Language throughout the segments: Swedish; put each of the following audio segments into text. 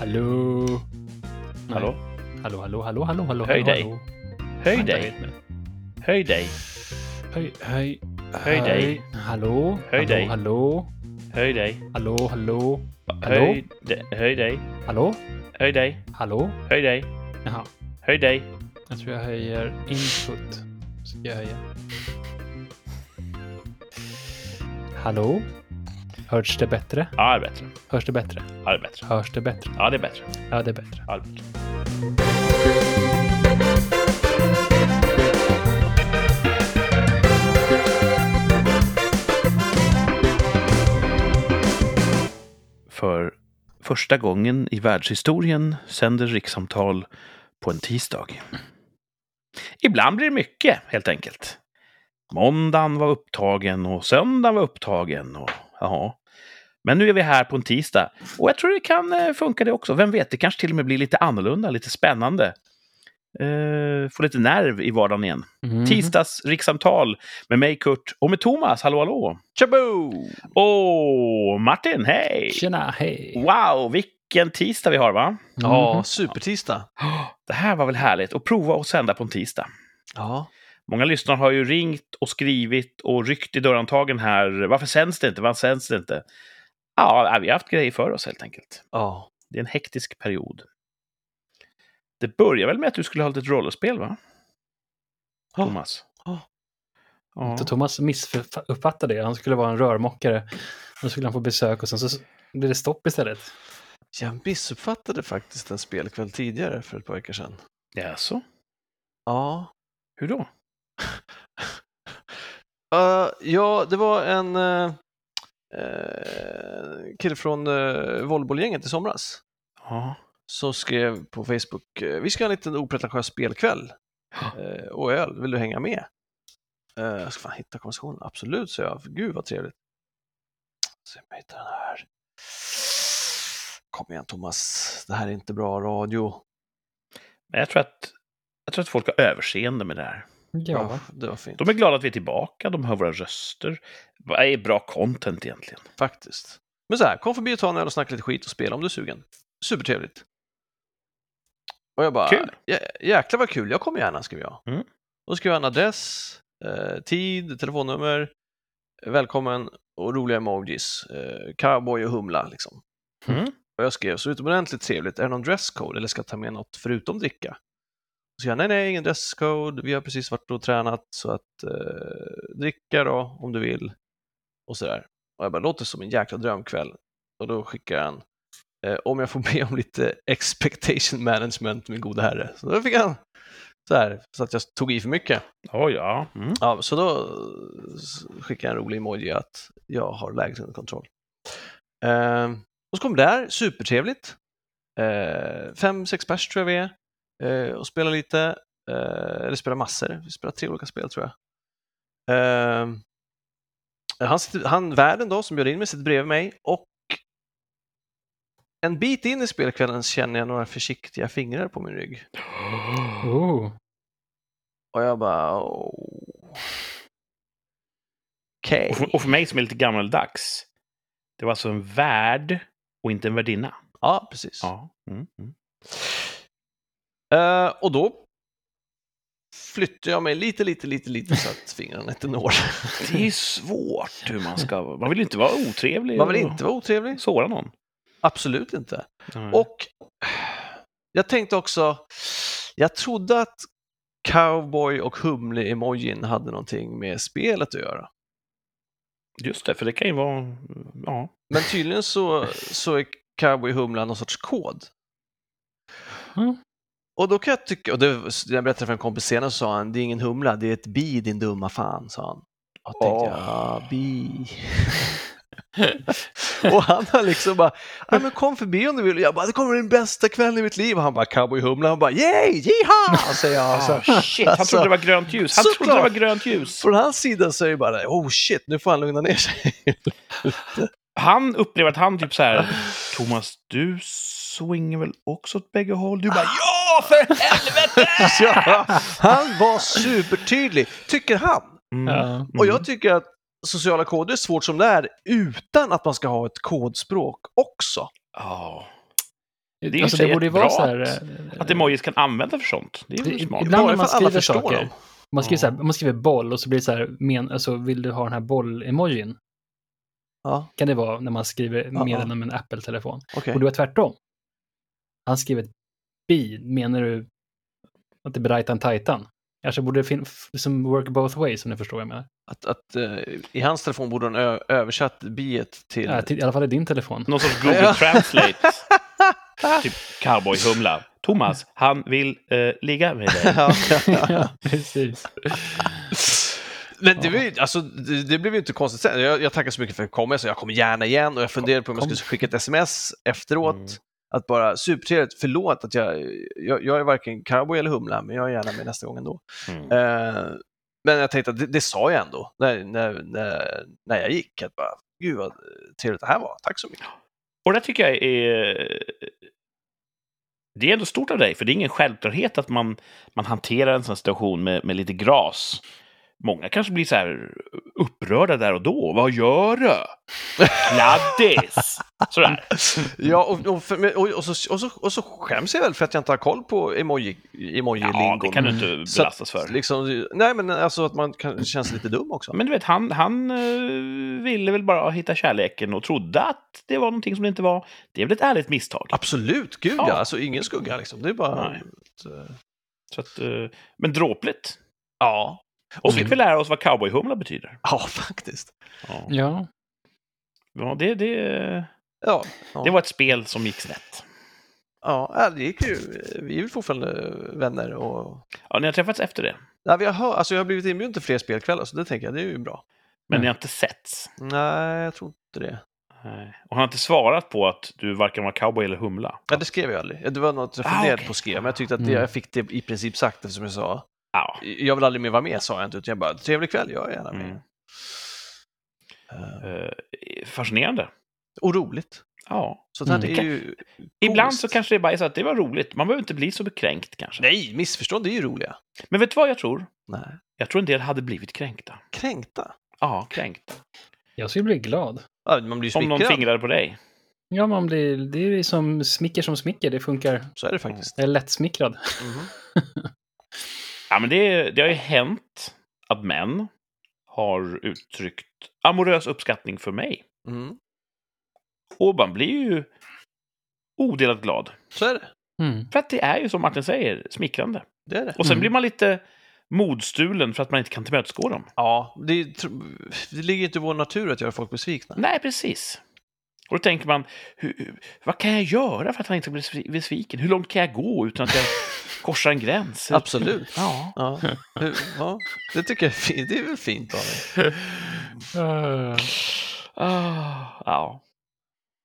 Hallå? Nej. Hallå? Hallå, hallå, hallå, hallå, hallå. Höj hallå, dig. hallå. Höj Vänta dig. Höj dig. Höj, höj. Höj dig. Hallå? Höj dig. Hallå? Höj dig. Hallå, hallå? Höj, höj dig. Hallå? Höj dig. Hallå? Höj dig. Jaha. Höj dig. Jag tror jag höjer input. Ska jag höja. Hallå? Hörs det bättre? Ja, det är bättre. Hörs det bättre? Ja, det är bättre. Hörs det bättre? Ja, det är bättre. Ja, det är bättre. Ja, det är bättre. För första gången i världshistorien sänder rikssamtal på en tisdag. Ibland blir det mycket, helt enkelt. Måndagen var upptagen och söndagen var upptagen. Och, jaha. Men nu är vi här på en tisdag och jag tror det kan eh, funka det också. Vem vet, det kanske till och med blir lite annorlunda, lite spännande. Uh, få lite nerv i vardagen igen. Mhm. Tisdags rikssamtal med mig, Kurt, och med Thomas. Hallå, hallå! Tjabo! Och Martin, hej! Tjena, hej! Wow, vilken tisdag vi har, va? Ja, Mhm. supertisdag. Det här var väl härligt att prova att sända på en tisdag. Ja. Många lyssnare har ju ringt och skrivit och ryckt i dörrhandtagen här. Varför sänds det inte? Varför sänds det inte? Ja, vi har haft grejer för oss helt enkelt. Ja. Det är en hektisk period. Det börjar väl med att du skulle ha lite rollspel, va? Ja. Thomas? Ja. Ja. Så Thomas missuppfattade det. Han skulle vara en rörmokare. Då skulle han få besök och sen så blev det stopp istället. Jag missuppfattade faktiskt en spelkväll tidigare för ett par veckor sedan. Jaså? Ja. Hur då? Uh, ja, det var en uh, uh, kille från uh, volleybollgänget i somras Ja. som skrev på Facebook, eh, vi ska ha en liten opretentiös spelkväll eh, och öl, vill du hänga med? Uh, jag ska fan hitta konversationen, absolut, så jag. Gud vad trevligt. Se om jag hittar den här. Kom igen Thomas, det här är inte bra radio. Men jag tror, att, jag tror att folk har överseende med det här. Ja. det var fint. De är glada att vi är tillbaka, de hör våra röster. Vad är bra content egentligen? Faktiskt. Men så här, kom förbi och ta en öl och snacka lite skit och spela om du är sugen. Supertrevligt. Och jag bara, Kul. "Jä- jäklar vad kul, jag kommer gärna, skrev jag. Mm. Då skrev jag en adress, eh, tid, telefonnummer, välkommen och roliga emojis. Eh, cowboy och humla liksom. Mm. Och jag skrev, så utomordentligt trevligt, är det någon dresscode eller ska jag ta med något förutom dricka? Så jag, nej, nej, ingen dresscode, vi har precis varit och tränat så att eh, dricka då om du vill. Och sådär. Och jag bara, låter som en jäkla drömkväll. Och då skickar han, eh, om jag får be om lite expectation management, min gode herre. Så då fick han så här, så att jag tog i för mycket. Oh, ja. Mm. Ja, så då skickade jag en rolig emoji att jag har läget under kontroll. Eh, och så kom det där, supertrevligt. Eh, fem, sex pers tror jag vi är. Eh, och spelar lite, eh, eller spelar massor. Vi spelar tre olika spel tror jag. Eh, han, han, värden då, som bjöd in mig, sitter bredvid mig och en bit in i spelkvällen känner jag några försiktiga fingrar på min rygg. Oh. Och jag bara... Oh. Okej. Och, för, och för mig som är lite gammaldags, det var alltså en värd och inte en värdinna. Ja, precis. Ja. Mm. Mm. Eh, och då flyttar jag mig lite, lite, lite, lite så att fingrarna inte når. Det är svårt hur man ska... Man vill inte vara otrevlig Man vill inte vara otrevlig. såra någon. Absolut inte. Nej. Och jag tänkte också, jag trodde att cowboy och humle-emojin hade någonting med spelet att göra. Just det, för det kan ju vara... Ja. Men tydligen så, så är cowboy humla någon sorts kod. Mm. Och då kan jag tycka, och det, när jag berättade för en kompis senare så sa han, det är ingen humla, det är ett bi din dumma fan, sa han. Och då tänkte jag, ah, bi. och han har liksom bara, ja men kom förbi om du vill. Och jag bara, det kommer den bästa kvällen i mitt liv. Och han bara, cowboy humla. Han bara, yay, jiha! Säger jag. Alltså, Ah, shit, han alltså, trodde det var grönt ljus. Han trodde det var grönt ljus. Från hans sida så är det bara, oh shit, nu får han lugna ner sig. Han upplever att han typ så här, Thomas, du swingar väl också åt bägge håll? Du bara, ja, för helvete! ja, han var supertydlig, tycker han. Mm. Ja. Och jag tycker att sociala koder är svårt som det är utan att man ska ha ett kodspråk också. Ja. är ju alltså, så det borde ju vara så här... att- Att emojis kan använda för sånt. Det är det- ju smart. ibland när man skriver saker, dem. man skriver, så här, man skriver boll och så blir det så här, men, alltså, vill du ha den här boll-emojin? Ja, Kan det vara när man skriver meddelanden med en Apple-telefon. okej. Och det var tvärtom. Han skrev ett bi, menar du att det blir rajtan tajtan? Kanske borde det fin- f- som work both ways, om ni förstår vad jag menar. Att, att, eh, I hans telefon borde han ö- översatt biet till... Ja, till, I alla fall i din telefon. Någon sorts Google. Translate. typ cowboyhumla. Thomas, han vill eh, ligga med dig. Ja. ja, precis. Men det, var ju, alltså, det, det blev ju inte konstigt sen. Jag, jag tackar så mycket för att komma, så jag kommer gärna igen och jag funderade på om jag Kom. skulle skicka ett sms efteråt. Mm. Att bara supertrevligt, förlåt att jag, jag, jag är varken cowboy eller humla, men jag är gärna med nästa gång ändå. Mm. Eh, men jag tänkte att det, det sa jag ändå när, när, när, när jag gick. Att bara, Gud vad trevligt det här var, tack så mycket. Och det tycker jag är... Det är ändå stort av dig, för det är ingen självklarhet att man, man hanterar en sån situation med, med lite gras. Många kanske blir så här upprörda där och då. Vad gör du? Gladdis! Sådär. Ja, och, och, för, och, och, så, och, så, och så skäms jag väl för att jag inte har koll på emoji, emoji-lingon. Ja, det kan du inte Så att, belastas för. Liksom, nej, men alltså att man kan, känns lite dum också. Men du vet, han, han eh, ville väl bara hitta kärleken och trodde att det var någonting som det inte var. Det är väl ett ärligt misstag. Absolut, gud ja. Ja. Alltså ingen skugga liksom. Det är bara... Nej. ett, eh, Så att, eh, men dråpligt. ja. Och så fick vi lära oss vad cowboyhumla betyder. ja, faktiskt. Ja, Ja, ja det, det, Ja, ja. det var ett spel som gick snett. ja, ja, det gick ju. Vi är väl fortfarande vänner och... Ja, ni har träffats efter det, Nej, vi har, hör- alltså, jag har blivit inbjuden till fler spelkvällar, så det tänker jag, det är ju bra. men Mm. ni har inte setts. Nej, jag tror inte det. Nej. Och han har inte svarat på att du varken var cowboy eller humla. Ja, det skrev jag aldrig. Det var något jag Ah, funderade okej. på att skriva, men jag tyckte att det, Mm. jag fick det i princip sagt eftersom jag sa Ja. Jag vill aldrig mer vara med, sa jag inte, utan jag bara trevlig kväll, jag är gärna med. Mm. Eh, fascinerande. och roligt. Ja. Så det här Mm. är ju Ibland så kanske det bara är så att det var roligt. Man behöver inte bli så bekränkt kanske. Nej, missförstånd är ju roliga. Men vet du vad jag tror? Nej. Jag tror en del hade blivit kränkta. Kränkta. Ja, kränkta. jag skulle bli glad. Ja, man blir ju Om någon smickrad. fingrade på dig. Ja, man blir, det är som smicker som smicker, det funkar. Så är det faktiskt. Jag är lättsmickrad. Mhm. Men det, det har ju hänt att män har uttryckt amorös uppskattning för mig. Mm. Och man blir ju odelat glad. Så är det. Mm. För att det är ju som Martin säger, smickrande. Det är det. Och sen Mm. blir man lite modstulen för att man inte kan tillmötesgå dem. Ja, det, är det ligger inte i vår natur att göra folk besvikna. Nej, precis. Och då tänker man, hur, vad kan jag göra för att han inte ska bli besvi- besviken? Hur långt kan jag gå utan att jag korsar en gräns? Absolut. Ja. Ja. Ja, det tycker jag är fint. Det är väl fint av dig. Uh, Ah, ja.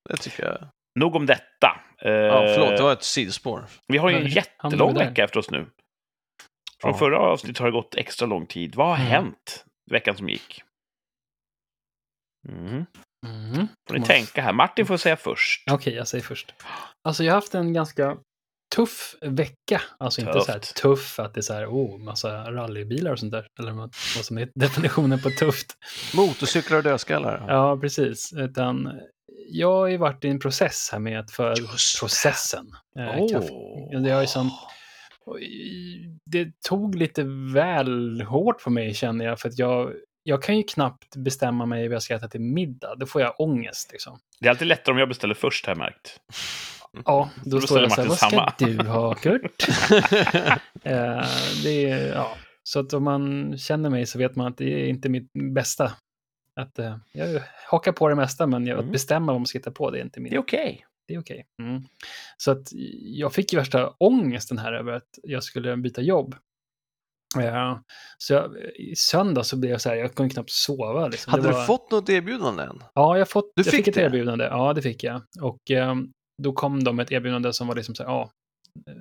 Det tycker jag. Nog om detta. Eh, Ja, förlåt, det var ett sidospår. Vi har ju en jättelång vecka efter oss nu. Från Ja. förra avsnittet har det gått extra lång tid. Vad har Mm. hänt veckan som gick? Mm. Mm. Får ni tänka här. Martin får säga först. Okej, jag säger först. Alltså jag har haft en ganska tuff vecka. Alltså inte så här Tufft. tuff att det är så här, oh, massa rallybilar och sånt där. Eller vad vad som är definitionen på tufft. Motorcyklar och dödskallar. Ja, precis. Utan jag har ju varit i en process här med att för Just processen. Eh, Åh. kaffe. Ja, Det, har ju som, det tog lite väl hårt på mig känner jag. För att jag, jag kan ju knappt bestämma mig vad jag ska äta till middag. Då får jag ångest. Liksom. Det är alltid lättare om jag beställer först, har jag märkt. Ja, då, Då står jag så här, vad ska du ha Kurt? Eh, det är, ja. Så att om man känner mig så vet man att det är inte mitt bästa. Att, eh, jag hakar på det mesta, men jag, Mm. att bestämma vad man ska hitta på, det är inte min. Det är okej. Det är okej. Mm. Så att jag fick ju värsta ångesten här över att jag skulle byta jobb. Ja, så jag, i söndag så blev jag så här, jag kunde knappt sova. Liksom. Hade Det du var- fått något erbjudande än? Ja, jag, fått, Du jag fick fick ett erbjudande. Ja, det fick jag. Och ehm, då kom de med ett erbjudande som var liksom så här, ja, eh,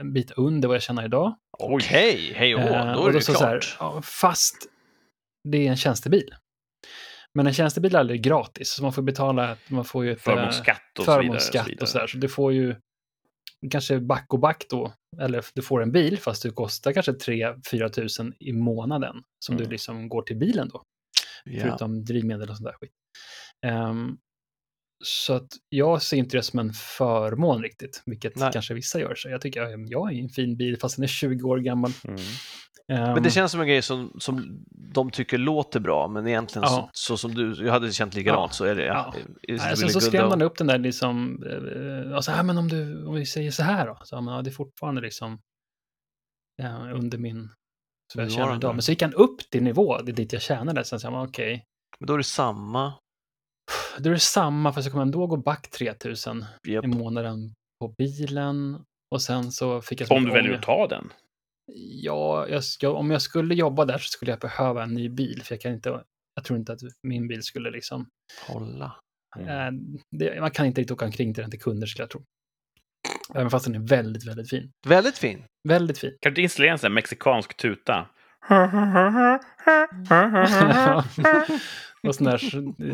en bit under vad jag tjänar idag. Okej, hej och Eh, då och är det så klart. så här, ja, fast det är en tjänstebil. Men en tjänstebil är aldrig gratis, så man får betala, man får ju ett... eh, Förmånsskatt och så vidare. och sådär. Så du får ju kanske back och back då, eller du får en bil fast du kostar kanske 3-4 tusen i månaden som Mm. du liksom går till bilen då, Ja. förutom drivmedel och sånt där skit. Ehm, så att jag ser inte det som en förmån riktigt, vilket Nej. kanske vissa gör. Så jag tycker jag, jag är en fin bil fast den är 20 år gammal. Mm. Men Ehm, det känns som en grej som, som de tycker låter bra, men egentligen Ja. så, så som du, jag hade känt likadant Ja. så är det. Ja. it Nej, sen så skrämde han though? upp den där liksom, eh, och så här, men om, du, om vi säger så här då? Så, men, ja, det är fortfarande liksom ja, under min, så jag Nuvarande. idag. Men så gick han upp till nivå, det är dit jag tjänade. Sen sa jag, okej, Men då är det samma. Då är det samma, fast jag kommer ändå gå back 3000 Japp. i månaden på bilen. Och sen så fick jag Om du väljer att ta den. Ja, jag, ska, om jag skulle jobba där så skulle jag behöva en ny bil, för jag kan inte, jag tror inte att min bil skulle liksom, Hålla. Mm. eh, det, man kan inte riktigt åka omkring till den till kunder skulle jag tro. Även fast den är väldigt, väldigt fin. Väldigt fin. Väldigt fin. Kan du installera en sån här mexikansk tuta? och sån där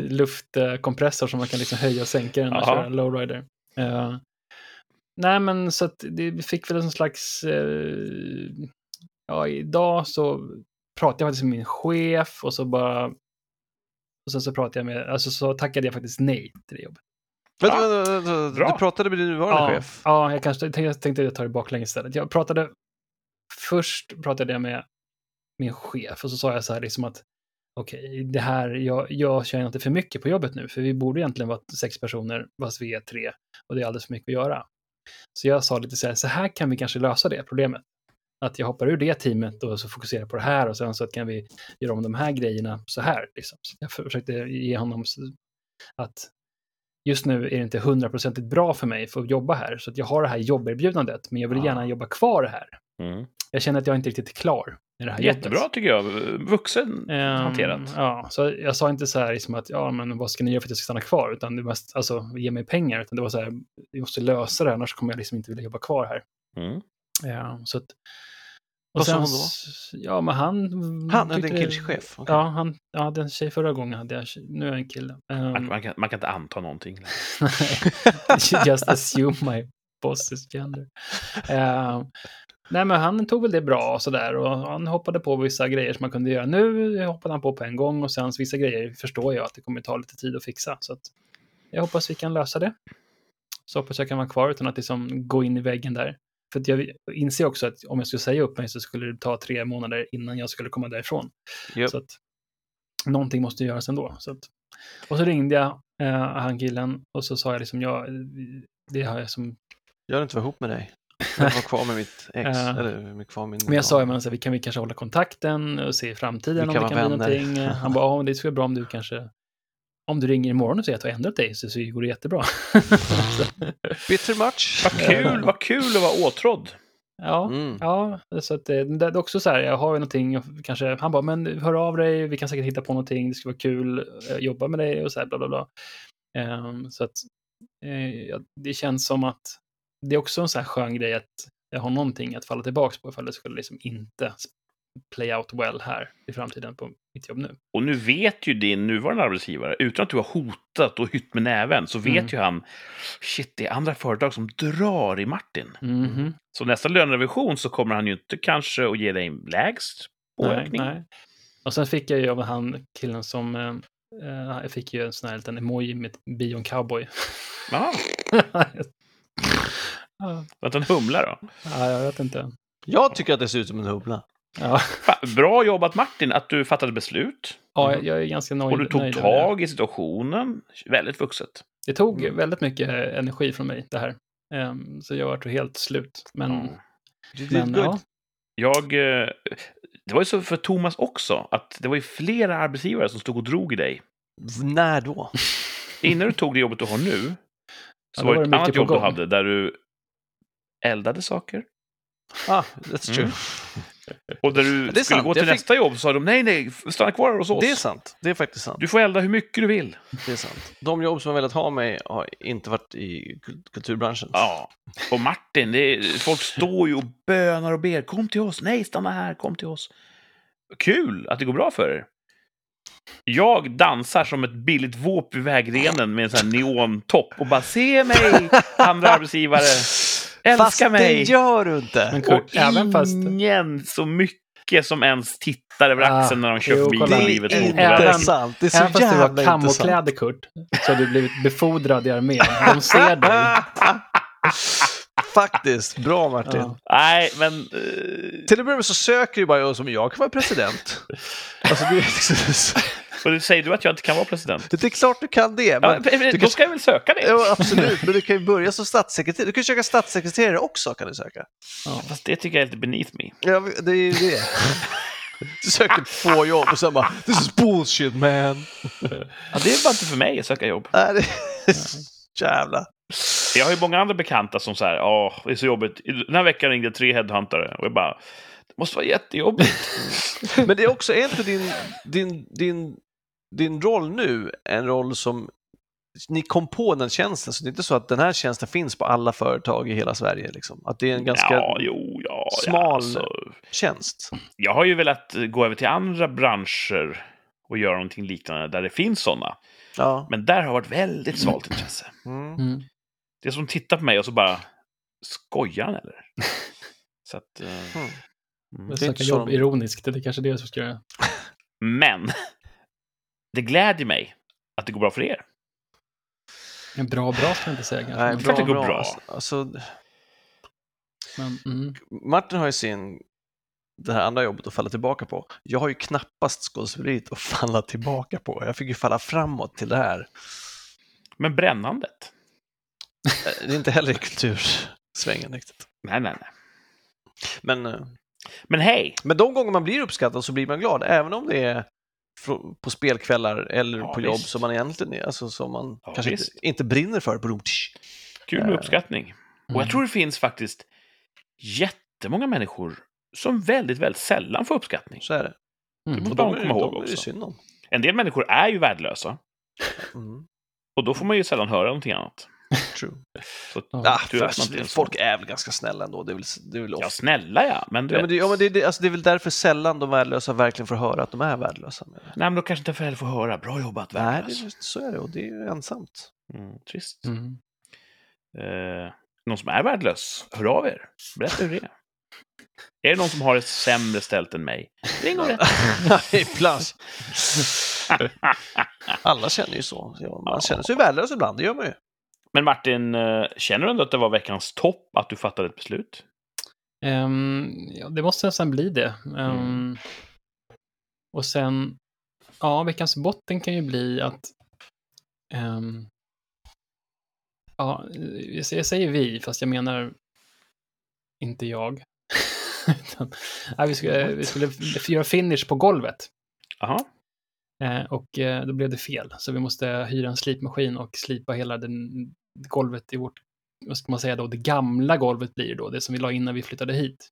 luftkompressor som man kan liksom höja och sänka den och köra lowrider. Eh, nej, men så att det vi fick väl en slags... eh, ja, idag så pratade jag faktiskt med min chef och så bara... Och sen så pratade jag med... Alltså så tackade jag faktiskt nej till det jobbet. Vänta, Ja. vänta, vänta. Du pratade med din nuvarande Ja, chef? ja, jag kanske tänkte, jag tänkte ta det baklänges istället. Jag pratade... Först pratade jag med min chef och så sa jag så här liksom att okej, det här, jag, jag känner inte för mycket på jobbet nu, för vi borde egentligen vara sex personer, fast vi är tre, och det är alldeles för mycket att göra. Så jag sa lite så här, så här kan vi kanske lösa det problemet. Att jag hoppar ur det teamet och så fokuserar på det här och sen så kan vi göra om de här grejerna så här. Liksom. Så jag försökte ge honom att just nu är det inte hundraprocentigt bra för mig för att jobba här, så att jag har det här jobberbjudandet, men jag vill gärna Ah. jobba kvar här. Mm. Jag känner att jag inte riktigt är klar med det här Jättebra jobbet. tycker jag. Vuxen Ehm, hanterat. Ja, så jag sa inte så här liksom att ja, men vad ska ni göra för att jag ska stanna kvar? Utan det mest, alltså, ge mig pengar. Utan det var så här, vi måste lösa det, annars kommer jag liksom inte vilja jobba kvar här. Mm. Ja, så att, Vad sa sen hon då? Ja, men han... Han är din tyckte- killchef? Okej. Ja, han, jag hade en tjej förra gången, hade jag, nu är jag en kille. Ehm, Man, man, kan, man kan inte anta någonting. just assume my boss's gender. Ehm, nej, men han tog väl det bra och sådär och han hoppade på vissa grejer som man kunde göra. Nu hoppade han på på en gång och sen så vissa grejer förstår jag att det kommer ta lite tid att fixa. Så att jag hoppas vi kan lösa det. Så hoppas jag kan vara kvar utan att liksom gå in i väggen där. För att jag inser också att om jag skulle säga upp mig så skulle det ta tre månader innan jag skulle komma därifrån. Japp. Så att någonting måste göras ändå. Så att, och så ringde jag eh, han killen och så sa jag liksom, ja, det har jag som... Jag vill inte vara ihop med dig. Jag vara kvar med mitt ex. Ja. Eller med kvar min Men jag sa ju, men så här, vi kan vi kanske hålla kontakten och se i framtiden Vi om kan det kan bli någonting. Eh, Han bara, ja, det skulle vara bra om du kanske... Om du ringer imorgon och säger att du har ändrat dig så, så går det jättebra. Bitter much. Vad kul, vad kul att vara åtrådd. ja, Mm. ja, så att det, det är också så här, jag har ju någonting, kanske, han bara, men hör av dig, vi kan säkert hitta på någonting, det skulle vara kul, eh, jobba med dig och så här, bla bla bla. Ehm, så att eh, det känns som att det är också en så här skön grej att jag har någonting att falla tillbaka på ifall det skulle liksom inte play out well här i framtiden på mitt jobb nu. Och nu vet ju din nuvarande arbetsgivare, utan att du har hotat och hytt med näven, så vet Mm. ju han, shit, det är andra företag som drar i Martin. Mhm. Så nästa lönerevision så kommer han ju inte kanske att ge dig lägst Nej, påökning. nej. Och sen fick jag ju av han killen som, eh, eh, jag fick ju en sån här liten emoji med bion cowboy. Ja, vänta, en humla då. ja, jag vet inte. Jag tycker att det ser ut som en humla. Ja, Bra jobbat Martin, att du fattade beslut. ja Mm. jag är ganska nöjd. Och du tog det. tag i situationen. Väldigt vuxet. Det tog Mm. väldigt mycket energi från mig, det här. Ehm, så jag var helt slut. Men, did men ja. Jag... eh, Det var ju så för Thomas också, att det var ju flera arbetsgivare som stod och drog i dig. När då? Innan du tog det jobbet du har nu, så var det ett annat jobb du hade där du eldade saker. Ah, that's true. Mm. Och där du skulle sant. gå till Jag fick- nästa jobb så sa de nej, nej, stanna kvar hos oss. Det är sant. Det är faktiskt sant. Du får elda hur mycket du vill. Det är sant. De jobb som har velat ha mig har inte varit i kul- kulturbranschen. Ja. Och Martin, det är, folk står ju och bönar och ber. Kom till oss. Nej, stanna här. Kom till oss. Kul att det går bra för er. Jag dansar som ett billigt våp vid vägrenen med en sån här neontopp och bara se mig, andra arbetsgivare. Älska Fast mig. det gör du inte. Men Och Kurt, även fast... ingen så mycket som ens tittar över Ah, axeln när de kör förbi Det livet är inte intressant. Det är så Även fast du har kamokläder, Kurt, så har du blivit befordrad i armén. De ser dig. Faktiskt. Bra Martin. Ja. Nej, men... eh, Till att börja med så söker ju bara jag som jag kan vara president. Alltså det, liksom, och det säger du att jag inte kan vara president? det är klart du kan det. Ja, Men, men, du då kan, ska jag väl söka det? ja, absolut, men du kan ju börja som statssekreterare. Du kan ju söka statssekreterare också. kan du söka. Ja. Fast det tycker jag är lite beneath me. Ja, det är ju det. Du söker två jobb och sen bara “This is bullshit man”. Ja, det är bara inte för mig att söka jobb. Nej, det är jävla... Jag har ju många andra bekanta som säger åh, det är så jobbigt. Den här veckan ringde tre headhuntare och jag bara, det måste vara jättejobbigt. Men det är också, är inte din, din, din, din roll nu en roll som ni kom på den tjänsten, så det är inte så att den här tjänsten finns på alla företag i hela Sverige. Liksom. Att det är en ganska ja, jo, ja. ja, smal- alltså. tjänst. Jag har ju velat gå över till andra branscher och göra någonting liknande där det finns sådana. Ja. Men där har varit väldigt svalt intresse. Mm. Mm. Det är som tittar på mig och så bara, skojar han eller? Så att, eh, Mm. mm. Det är inte jobb de- ironiskt, det är kanske det som ska göra. Men, det glädjer mig att det går bra för er. Men bra, bra ska jag inte säga kanske. Nej, klart det går bra. bra. Alltså, Men, mm. Martin har ju sin, det här andra jobbet att falla tillbaka på. Jag har ju knappast skådespeleriet att falla tillbaka på. Jag fick ju falla framåt till det här. Men brännandet? Eh, Det är inte heller i kultursvängen riktigt. Nej, nej, nej. Men, eh, Men hej! men de gånger man blir uppskattad så blir man glad, även om det är på spelkvällar eller Ja, på jobb visst. som man egentligen är, alltså som man Ja, kanske inte, inte brinner för. Tsch. Kul med Eh, uppskattning. Och Mm. jag tror det finns faktiskt jättemånga människor som väldigt, väldigt sällan får uppskattning. Så är det. Mm. måste Och man de komma ihåg de det också. synd om. En del människor är ju värdelösa. Mm. Och då får man ju sällan höra någonting annat. True. Så. Ah, en folk är väl ganska snälla ändå. Det är väl, det är väl Ja, snälla ja. Men du Ja, vet, men det, ja, men det, det, alltså det är väl därför sällan de värdelösa verkligen får höra att de är värdelösa. Nej, men då kanske inte föräldrar får höra. Bra jobbat, Nej, värdelös. det, så är det och det är ju ensamt. Mm, trist. Mm. Eh, någon som är värdelös, hör av er. Berätta hur det är. Är det någon som har det sämre ställt än mig? Ring och berätta. Alla känner ju så. Man Ja. känner sig värdelös ibland, det gör man ju. Men Martin, eh, känner du ändå att det var veckans topp att du fattade ett beslut? Ehm, ja, det måste nästan bli det. Ehm, Mm. Och sen, ja, veckans botten kan ju bli att ehm, ja, jag säger vi, fast jag menar inte jag. Utan, nej, vi, skulle, vi skulle göra finish på golvet. Jaha. Eh, och eh, då blev det fel. Så vi måste hyra en slipmaskin och slipa hela den, golvet i vårt, vad ska man säga då, det gamla golvet blir då, det som vi la in när vi flyttade hit.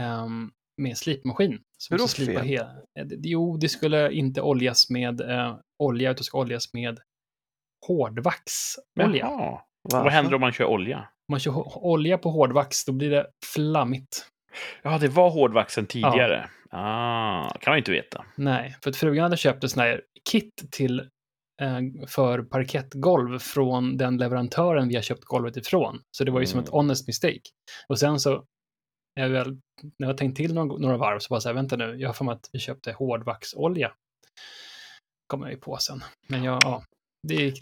Ehm, med en slipmaskin. Så Hur då slipa fel? hela. eh, Jo, det skulle inte oljas med eh, olja, utan det ska oljas med hårdvaxolja. Jaha. Vad händer om man kör olja? Om man kör olja på hårdvax, då blir det flammigt. Ja, det var hårdvaxen tidigare. Ah, kan man ju inte veta. Nej, för att frugan hade köpt ett sånt här kit till för parkettgolv från den leverantören vi har köpt golvet ifrån. Så det var ju som Mm. ett honest mistake. Och sen så, när jag, väl, när jag tänkt till några, några varv så bara så här, vänta nu, jag har för mig att vi köpte hårdvaxolja. kom jag ju på sen. Men jag, ja,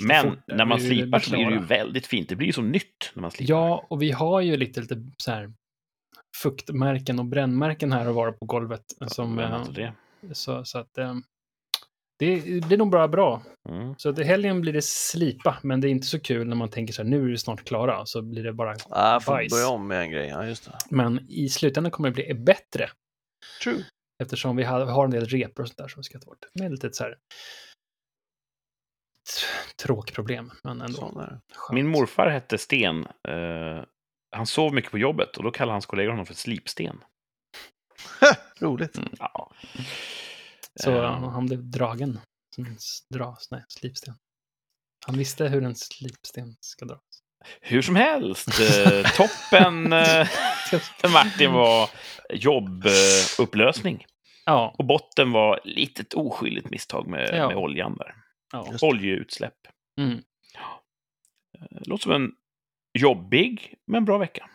Men när man slipar så blir det ju väldigt fint. Det blir ju som nytt när man slipar. Ja, och vi har ju lite, lite så här fuktmärken och brännmärken här och var på golvet. som, Men eh, så, så att eh, det blir nog bara bra. Mm. Så i helgen blir det slipa, men det är inte så kul när man tänker så här, nu är det snart klara, så blir det bara... Ah, får Bajs. börja om med en grej, ja just det. Men i slutändan kommer det bli bättre, True. eftersom vi har, har en del repor och sånt där som vi ska ta bort. Med lite så här... Tråkproblem, men ändå. Är det. Min morfar hette Sten. Eh, han sov mycket på jobbet och då kallade hans kollegor honom för Slipsten. Roligt. Ja. Så Eh, han blev dragen. Som en nej, slipsten. Han visste hur en slipsten ska dras. Hur som helst, eh, toppen eh, för Martin var jobbupplösning. Ja, Och botten var litet oskyldigt misstag med, Ja. med oljan där. ja. Oljeutsläpp. Mm. Låter som en jobbig men bra vecka.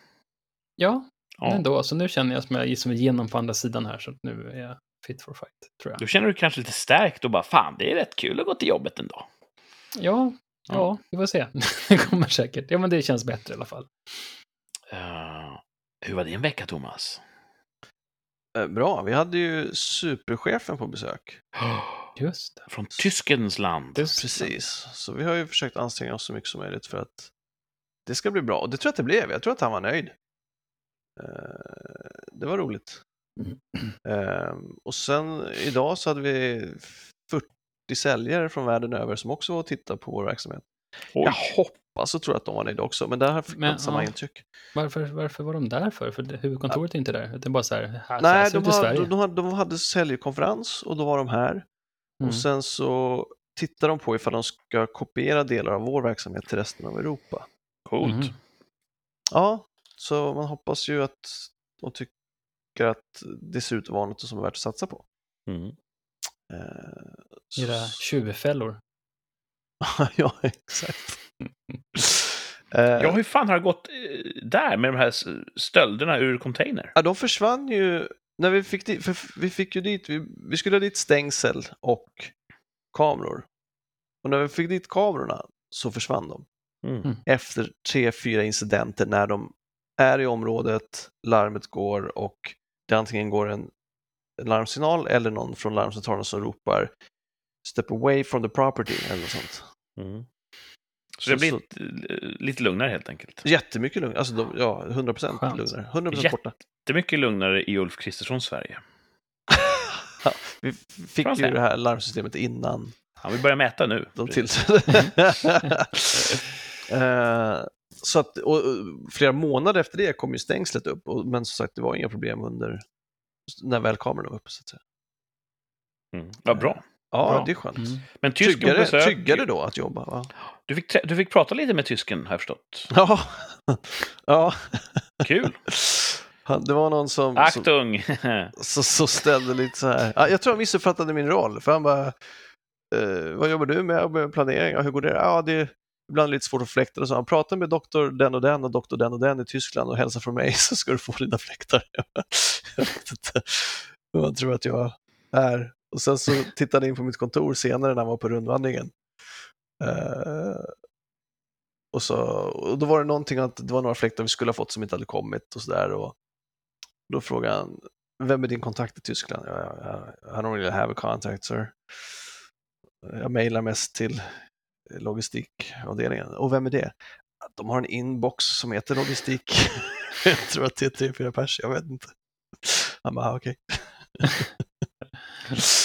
ja Ja. ändå, så nu känner jag som jag är som igenom på andra sidan här, så att nu är jag fit for fight, tror jag. Då känner du kanske lite stärkt och bara fan, det är rätt kul att gå till jobbet ändå. Ja, ja, Ja. vi får se. det kommer säkert. Ja, men det känns bättre i alla fall. Eh, hur var din vecka, Thomas? Eh, Bra, vi hade ju superchefen på besök. Just det. Från Tyskens land. Precis, så vi har ju försökt anstränga oss så mycket som möjligt för att det ska bli bra. Och det tror jag att det blev. Jag tror att han var nöjd. Eh, Det var roligt. Eh, Och sen idag så hade vi 40 säljare från världen över som också var och tittade på vår verksamhet. Oj. Jag hoppas och tror att de var nöjda också, men där fick man Men, inte samma ja. intryck. Varför, varför var de där för? För huvudkontoret är inte där. Det är bara så här, här, så här Nej, de Sverige. de, hade, de hade säljkonferens och då var de här. Mm. Och sen så tittar de på ifall de ska kopiera delar av vår verksamhet till resten av Europa. Coolt. Mhm. Ja, så man hoppas ju att de tycker att det ser ut att vara något som är värt att satsa på. Mm. Eh, Era tjuvfällor. ja, exakt. Eh, Ja, hur fan har det gått eh, där med de här stölderna ur container? ja, de försvann ju när vi fick dit, för vi fick ju dit, vi, vi skulle ha dit stängsel och kameror. Och när vi fick dit kamerorna så försvann de. Mm. Mm. efter tre, fyra incidenter när de är i området, larmet går och det antingen går en larmsignal eller någon från larmcentralen som ropar Step away from the property eller något sånt. Mm. Så, det blir så- lite, lugnare helt enkelt. Jättemycket lugnare, alltså de, ja, 100% Skönt. lugnare, 100% Jätte- borta. Jättemycket lugnare i Ulf Kristerssons Sverige. Vi fick ju det här larmsystemet innan Han vill börja mäta nu. de så att, och, flera månader efter det kom ju stängslet upp, och, men som sagt det var inga problem under när väl kameran var uppe. Så att säga. Mm. Vad bra. Ja, Bra. det är skönt. Mm. Men tysken på Tryggare, besök. tryggare då att jobba, va? Du fick, du fick prata lite med tysken, har jag förstått. Ja, ja. Kul. Han- det var någon som, som Achtung! så, så ställde lite så här. Ja, jag tror han missuppfattade min roll, för han bara, eh, vad jobbar du med? med planering? Ja, hur går det? Ja, det ibland lite svårt att fläkta och så. Han pratar med doktor den och den och doktor den och den i Tyskland och hälsar från mig så ska du få dina fläktar. jag vet inte hur han tror att jag är. Och sen så tittade han in på mitt kontor senare när han var på rundvandringen. Uh, och, så, och då var det någonting att det var några fläktar vi skulle ha fått som inte hade kommit och sådär. Och då frågade han, vem är din kontakt i Tyskland? Ja, ja, jag I don't really have a contact sir. Jag mejlar mest till logistikavdelningen. Och vem är det? De har en inbox som heter logistik. jag tror att det är tre, fyra pers, jag vet inte. Han bara, "Ah, okej.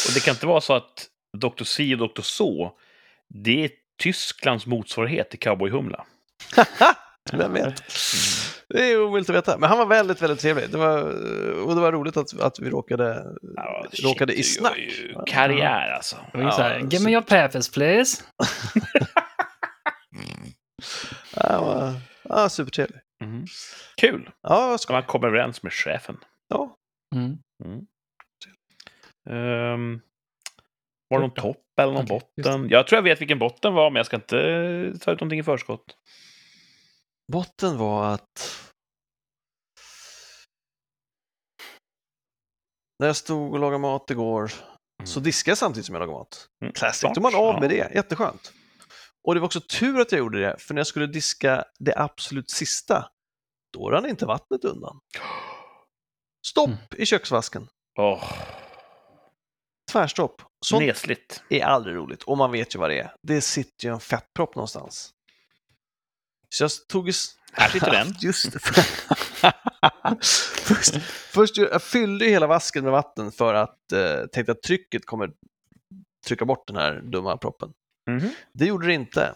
Och det kan inte vara så att Dr. Si och Dr. Så, det är Tysklands motsvarighet till Cowboy-Humla. Vem vet? Det är omöjligt att veta. Men han var väldigt, väldigt trevlig. Det var, och det var roligt att, att vi råkade, Ja, råkade i shit, snack. Ju karriär alltså. Ju så här, Ja, give så- me your papers please. Ja, han var ja, supertrevlig. Mhm. Kul! Ja, Ska man komma överens med chefen. ja. Mm. Mm. Ehm, var det någon Ja. topp eller någon just botten? Jag tror jag vet vilken botten var, men jag ska inte ta ut någonting i förskott. Botten var att när jag stod och lagade mat igår så diskade jag samtidigt som jag lagade mat. Mm. Classic. Då man av med det. Jätteskönt. Och det var också tur att jag gjorde det, för när jag skulle diska det absolut sista, då rann inte vattnet undan. Stopp Mm. i köksvasken. Åh, Tvärstopp. Sånt nesligt. är aldrig roligt och man vet ju vad det är. Det sitter ju en fettpropp någonstans. Så jag tog... Här sitter den. Just det. först, först, jag fyllde hela vasken med vatten för att eh, tänkte att trycket kommer trycka bort den här dumma proppen. Mhm. Det gjorde det inte.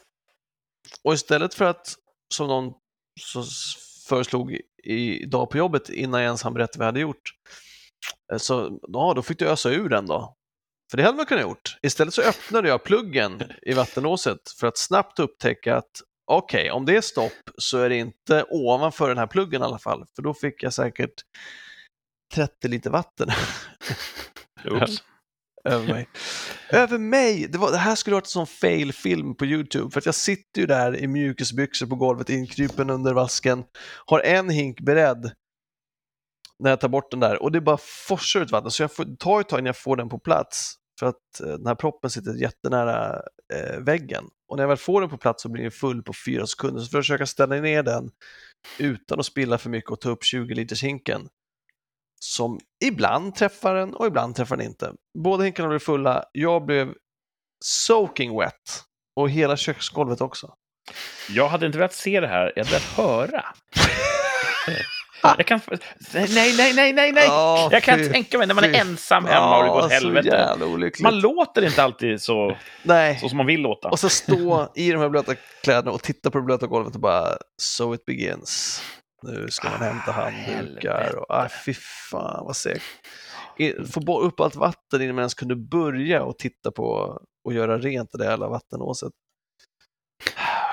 Och istället för att, som någon så föreslog i- idag på jobbet innan jag ens hann berätta vad jag hade gjort, eh, så ja, då fick du ösa ur den då. För det hade man kunnat gjort. Istället så öppnade jag pluggen i vattenlåset för att snabbt upptäcka att okej, om det är stopp så är det inte ovanför den här pluggen i alla fall, för då fick jag säkert 30 liter vatten Oops. över mig. över mig! Det, var, det här skulle varit en sån fail-film på YouTube, för att jag sitter ju där i mjukisbyxor på golvet, inkrypen under vasken, har en hink beredd när jag tar bort den där och det bara forsar ut vatten så jag får, tar ett tag innan jag får den på plats för att eh, den här proppen sitter jättenära eh, väggen. Och när jag väl får den på plats så blir den full på fyra sekunder. Så för att försöka ställa ner den utan att spilla för mycket och ta upp 20 liters hinken som ibland träffar den och ibland träffar den inte. Båda hinkarna blev fulla. Jag blev soaking wet och hela köksgolvet också. Jag hade inte velat se det här, jag hade velat höra. Jag kan... Nej, nej, nej, nej, nej! Ja, jag kan fy- tänka mig när man är fy ensam hemma och det går åt helvete. Man låter inte alltid så, Nej. så som man vill låta. Och så stå i de här blöta kläderna och titta på det blöta golvet och bara so it begins. Nu ska man hämta Ah, handdukar och ah, fy fan vad segt. Få upp allt vatten innan man ens kunde börja och titta på och göra rent det där jävla vattenåset.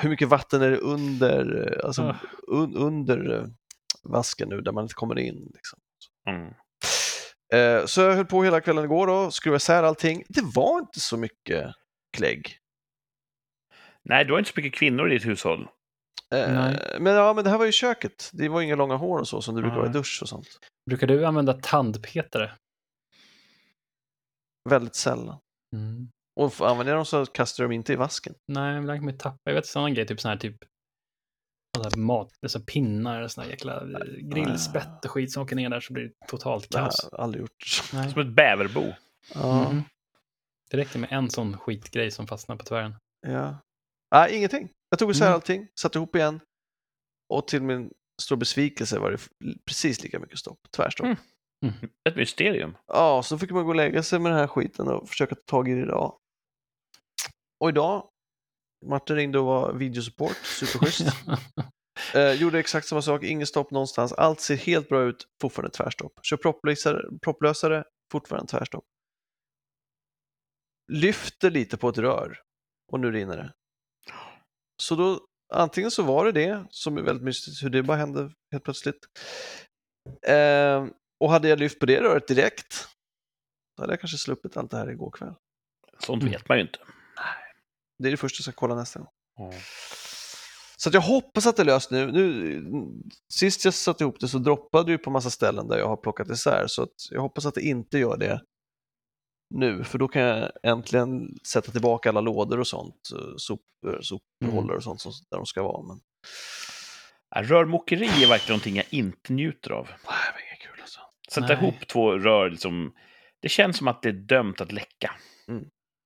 Hur mycket vatten är det under, eh, alltså, Ah. un, under eh, vasken nu där man inte kommer in? Liksom. Mm. Eh, Så jag höll på hela kvällen igår då, skruvade isär allting. Det var inte så mycket klägg. Nej, du har inte så mycket kvinnor i ditt hushåll. Eh. Men, ja, men det här var ju köket. Det var inga långa hår och så som det brukar vara i dusch och sånt. Brukar du använda tandpetare? Väldigt sällan. Mm. Och använder jag dem så kastar dem inte i vasken. Nej, ibland kan man tappa. Jag vet sådana grejer, typ sådana här typ såna här mat, alltså pinnar, såna här jäkla eh, grillspett och skit som åker ner där så blir det totalt Det har kaos. jag aldrig gjort. Nej. Som ett bäverbo. Ja, Mm. Det räcker med en sån skitgrej som fastnar på tvären. ja. Nej, ingenting. Jag tog isär Mm. allting, satte ihop igen. Och till min stora besvikelse var det precis lika mycket stopp. Tvärstopp. Mm. Ett mysterium. Ja, så fick man gå och lägga sig med den här skiten och försöka ta tag i det idag. Och idag, Martin ringde och var videosupport, superschysst. Eh, gjorde exakt samma sak, ingen stopp någonstans. Allt ser helt bra ut, fortfarande tvärstopp. Kör propplösare, propplösare fortfarande tvärstopp. Lyfter lite på ett rör och nu rinner det. Så då, antingen så var det det, som är väldigt mystiskt, hur det bara hände helt plötsligt. Eh, och hade jag lyft på det röret direkt, då hade jag kanske sluppit allt det här igår kväll. Sånt vet man ju inte. Det är det första jag ska kolla nästa gång. Så att jag hoppas att det är löst nu. nu. Sist jag satte ihop det så droppade det på massa ställen där jag har plockat isär, så jag hoppas att det inte gör det nu, för då kan jag äntligen sätta tillbaka alla lådor och sånt, eh, sopor, sophållare och sånt som, där de ska vara. Men Rörmokeri är verkligen någonting jag inte njuter av. nej, det inget kul alltså. Sätta Nej. ihop två rör, liksom, det känns som att det är dömt att läcka.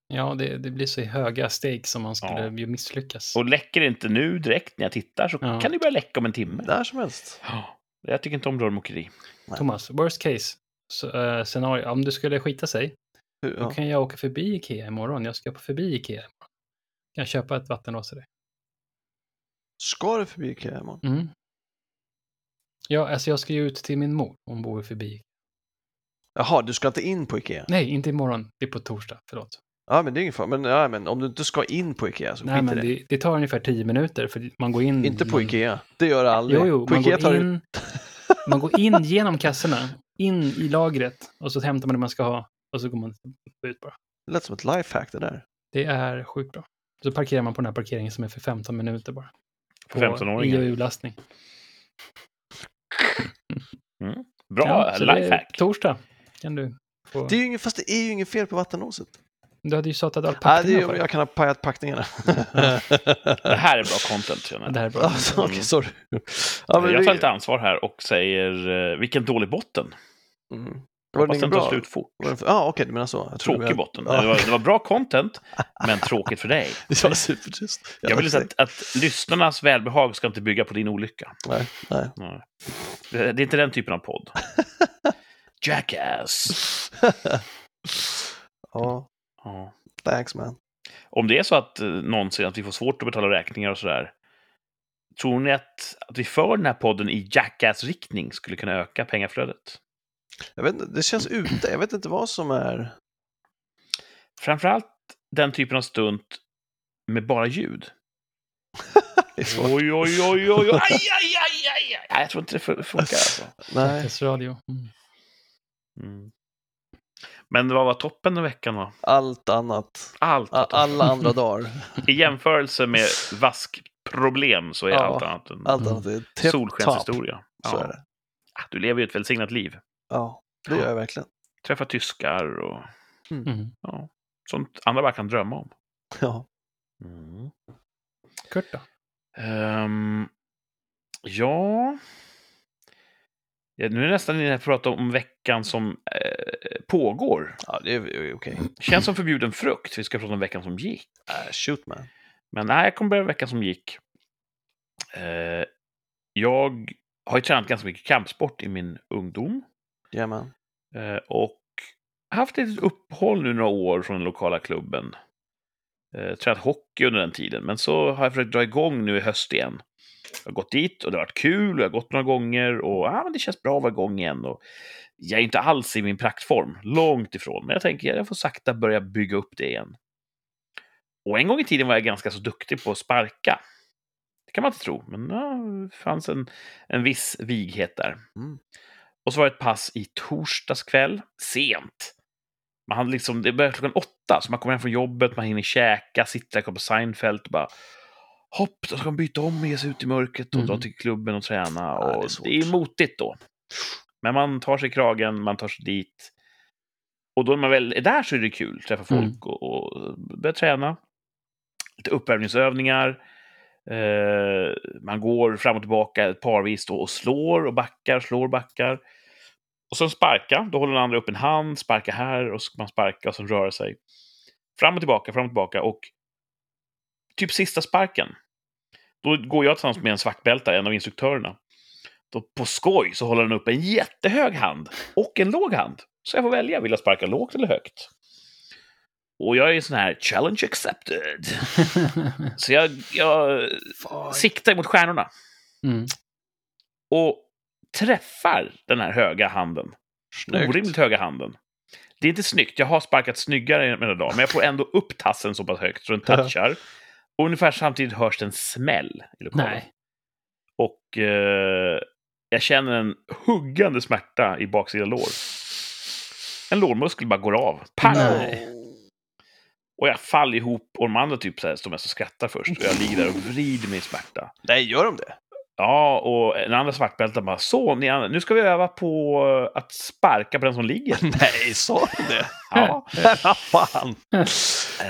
Ja, det, det blir så höga steg som man skulle Ja. ju misslyckas. Och läcker det inte nu direkt när jag tittar så Ja. kan det börja läcka om en timme. När som helst. Ja, Jag tycker inte om rörmokeri. Thomas, worst case så, eh, scenario, om du skulle skita sig, Hur- då Ja. kan jag åka förbi Ikea imorgon. Jag ska på förbi Ikea imorgon. Kan jag köpa ett vattenlås till dig? Ska du förbi Ikea imorgon? Mm. Ja, alltså jag ska ju ut till min mor. Hon bor förbi. Jaha, du ska inte in på Ikea? Nej, inte imorgon. Det är på torsdag. Förlåt. Ja, men det är ingen fara. Men, ja, men om du inte ska in på Ikea så Nej, men det. det, det tar ungefär tio minuter för man går in. Inte på Ikea. Det gör det aldrig. Jo, jo, på man Ikea tar går, det in, man går in genom kassorna, in i lagret och så hämtar man det man ska ha och så går man ut bara. Det lät som ett lifehack det där. Det är sjukt bra. Så parkerar man på den här parkeringen som är för 15 minuter bara. För 15-åringar. EU-lastning. Bra Ja, så det är lifehack. Torsdag kan du få. Det är ju ingen, fast det är ju inget fel på vattenlåset. Du hade ju satt all Nej, det packningar för jag kan ha pajat packningarna. Det här är bra content jag. Det här är bra. alltså, Okej, sorry. Ja, men jag det- tar lite ansvar här och säger eh, vilken dålig botten. Mm. Var Hoppas det den tar slut fort. Ja, ah, okej, du menar så. Jag Tråkig vi- botten. Ja. Det, var, det var bra content, men tråkigt för dig. Det var supertyst. Jag vill säga att, att lyssnarnas välbehag ska inte bygga på din olycka. Nej, nej. Nej. Det är inte den typen av podd. Jackass. ja, Ja. thanks man. Om det är så att eh, någonsin att vi får svårt att betala räkningar och sådär. Tror ni att, att vi för den här podden i Jackass-riktning skulle kunna öka pengaflödet? Jag vet inte, det känns ute. Jag vet inte vad som är... Framförallt den typen av stunt med bara ljud. Oj, oj, oj, oj, oj, aj, aj, aj, aj, aj. Jag tror inte det fun- funkar alltså. Nej, radio. Mm. Mm. Men vad var toppen den veckan då? allt annat. Allt. Alla andra dagar. I jämförelse med vaskproblem så är Ja, allt annat en Allt Mm. annat är top. solskenshistoria. Så Ja. är det. ah, du lever ju ett välsignat liv. Ja, det gör jag verkligen. Träffa tyskar och Mm. ja, sånt andra bara kan drömma om. Ja. Mm. Kurt då? Ehm, ja... ja... Nu är nästan inne att prata om veckan som eh, pågår. ja, det är okej. Känns som förbjuden frukt. Vi ska prata om veckan som gick. Äh, shoot man. Men nej, jag kommer börja med veckan som gick. Eh, jag har ju tränat ganska mycket kampsport i min ungdom. Jajamän. Eh, och haft ett uppehåll nu några år från den lokala klubben. Eh, tränat hockey under den tiden, men så har jag försökt dra igång nu i höst igen. Jag har gått dit och det har varit kul och jag har gått några gånger och ah, men det känns bra att vara igång igen. Och jag är inte alls i min praktform, långt ifrån, men jag tänker jag får sakta börja bygga upp det igen. Och en gång i tiden var jag ganska så duktig på att sparka. Det kan man inte tro, men ja, det fanns en, en viss vighet där. Mm. Och så var det ett pass i torsdags kväll, sent. Man hade liksom, det började klockan åtta, så man kommer hem från jobbet, man hinner käka, sitta där på Seinfeld och bara hopp, då ska man byta om och ge sig ut i mörkret och Mm. dra till klubben och träna. Ja, Och det är det, är motigt då. Men man tar sig kragen, man tar sig dit. Och då när man väl är där så är det kul, träffa folk Mm. och, och börja träna. Lite uppvärmningsövningar. Eh, man går fram och tillbaka ett parvis då och slår och backar, slår, backar. Och sen sparka, då håller den andra upp en hand, sparka här och så ska man sparka och sen röra sig. Fram och tillbaka, fram och tillbaka och typ sista sparken. Då går jag tillsammans med en svartbältare, en av instruktörerna. Då på skoj så håller den upp en jättehög hand och en låg hand. Så jag får välja, vill jag sparka lågt eller högt? Och jag är sån här challenge accepted. Så jag, jag siktar mot stjärnorna mm. och träffar den här höga handen. Snyggt. Orimligt höga handen. Det är inte snyggt. Jag har sparkat snyggare med dag, men jag får ändå upp tassen så pass högt så den touchar. Och ungefär samtidigt hörs det en smäll i lokalen. Nej. Och eh, jag känner en huggande smärta i baksida lår. En lårmuskel bara går av. Pang! Nej. Och jag faller ihop och de andra typ så här, står mest och skrattar först. Och jag ligger där och vrider mig i smärta. Nej, gör de det? Ja, och den andra svartbälten bara så, ni andra, nu ska vi öva på att sparka på den som ligger. Nej, sa de det? Ja, fan.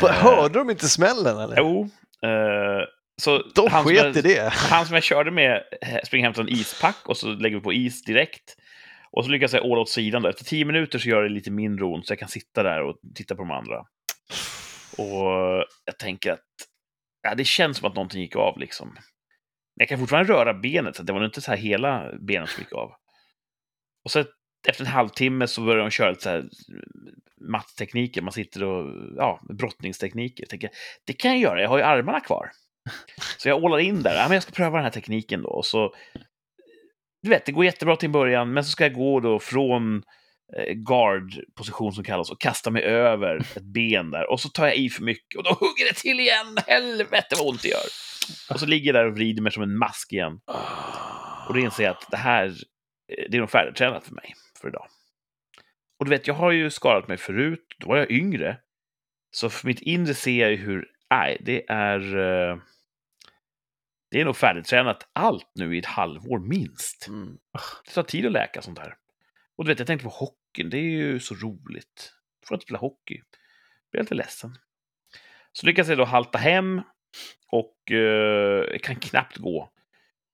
Vad, Hörde de inte smällen eller? jo. Eh, så De han sket jag- i det. Han som jag körde med eh, springer hem till en ispack och så lägger vi på is direkt. Och så lyckas jag åla åt sidan. Då. Efter tio minuter så gör det lite mindre ont så jag kan sitta där och titta på de andra. Och jag tänker att ja, det känns som att någonting gick av liksom. Men jag kan fortfarande röra benet, så det var nog inte så här hela benet som gick av. Och så efter en halvtimme så börjar de köra lite så här eh, matttekniker. Man sitter och, ja, brottningstekniker. Jag tänker, det kan jag göra, jag har ju armarna kvar. Så jag ålar in där, ja, men jag ska pröva den här tekniken då. Och så, du vet, det går jättebra till en början, men så ska jag gå då från eh, guard-position som kallas och kasta mig över ett ben där. Och så tar jag i för mycket och då hugger det till igen. Helvete vad ont det gör. Och så ligger jag där och vrider mig som en mask igen. Och då inser jag att det här, eh, det är nog färdigtränat för mig för idag. Och du vet, jag har ju skadat mig förut, då var jag yngre. Så för mitt inre ser jag ju hur, nej, det är... eh, Det är nog färdigtränat allt nu i ett halvår minst. Mm. Det tar tid att läka sånt här. Och du vet, jag tänkte på hockeyn, det är ju så roligt. Får jag inte spela hockey? Jag blir lite ledsen. Så lyckas jag då halta hem och eh, kan knappt gå.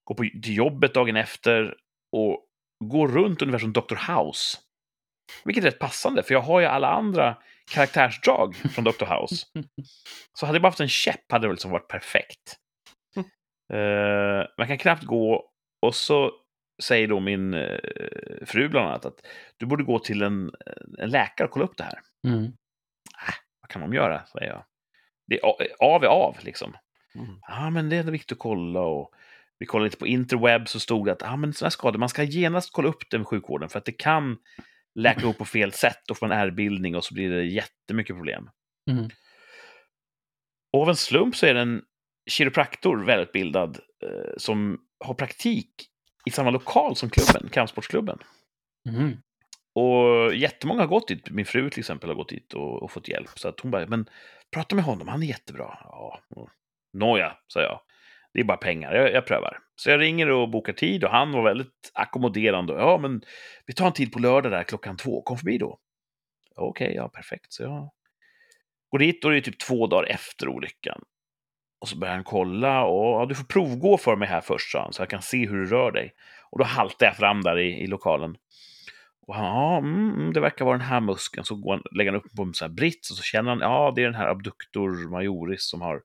Gå på, till jobbet dagen efter och gå runt ungefär som Dr. House. Vilket är rätt passande, för jag har ju alla andra karaktärsdrag från Dr. House. Så hade jag bara haft en käpp hade det väl liksom varit perfekt. Eh, man kan knappt gå och så säger då min eh, fru bland annat att du borde gå till en, en läkare och kolla upp det här. Mm. Vad kan de göra? säger jag. Det av är av liksom. Mm. Ja, men det är viktigt att kolla och vi kollade lite på interweb så stod det att ah, men sådana här skador, man ska genast kolla upp det med sjukvården för att det kan läka upp på fel sätt och få en ärrbildning och så blir det jättemycket problem. Mm. Och av en slump så är det en kiropraktor, välutbildad, eh, som har praktik i samma lokal som klubben, kampsportsklubben. Mm. Och jättemånga har gått dit. Min fru till exempel har gått dit och, och fått hjälp. Så att hon bara, men prata med honom, han är jättebra. Ja, nåja, sa jag. Det är bara pengar, jag, jag prövar. Så jag ringer och bokar tid och han var väldigt ackommoderande. Ja, men vi tar en tid på lördag där klockan två, kom förbi då. Okej, okay, ja perfekt. Så jag går dit och det är typ två dagar efter olyckan. Och så börjar han kolla och ja, du får provgå för mig här först, sa han, så jag kan se hur du rör dig. Och då haltar jag fram där i, i lokalen. Och han, ja, mm, mm, det verkar vara den här muskeln. Så går han, lägger han upp på en sån här brits och så känner han, ja, det är den här abductor majoris som har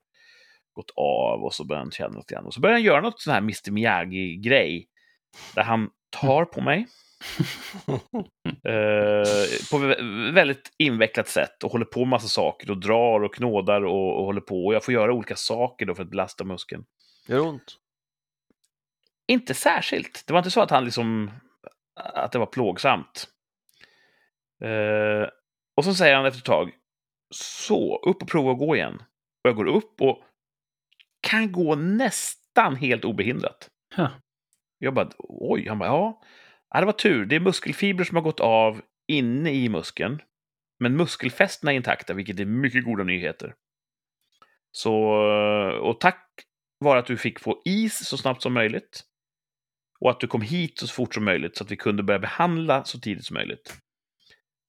gått av. Och så börjar han känna lite grann. Och så börjar han göra något sån här Mr Miyagi-grej. Där han tar på mig. eh, på väldigt invecklat sätt och håller på med massa saker och drar och knådar och, och håller på. Och jag får göra olika saker då för att belasta muskeln. Gör det ont? Inte särskilt. Det var inte så att han liksom att det var plågsamt. Eh, och så säger han efter ett tag, så, upp och prova att gå igen. Och jag går upp och kan gå nästan helt obehindrat. Huh. Jag bara, oj, han bara, ja. Ja, det var tur. Det är muskelfibrer som har gått av inne i muskeln. Men muskelfästena är intakta, vilket är mycket goda nyheter. Så, och tack vare att du fick få is så snabbt som möjligt och att du kom hit så fort som möjligt så att vi kunde börja behandla så tidigt som möjligt.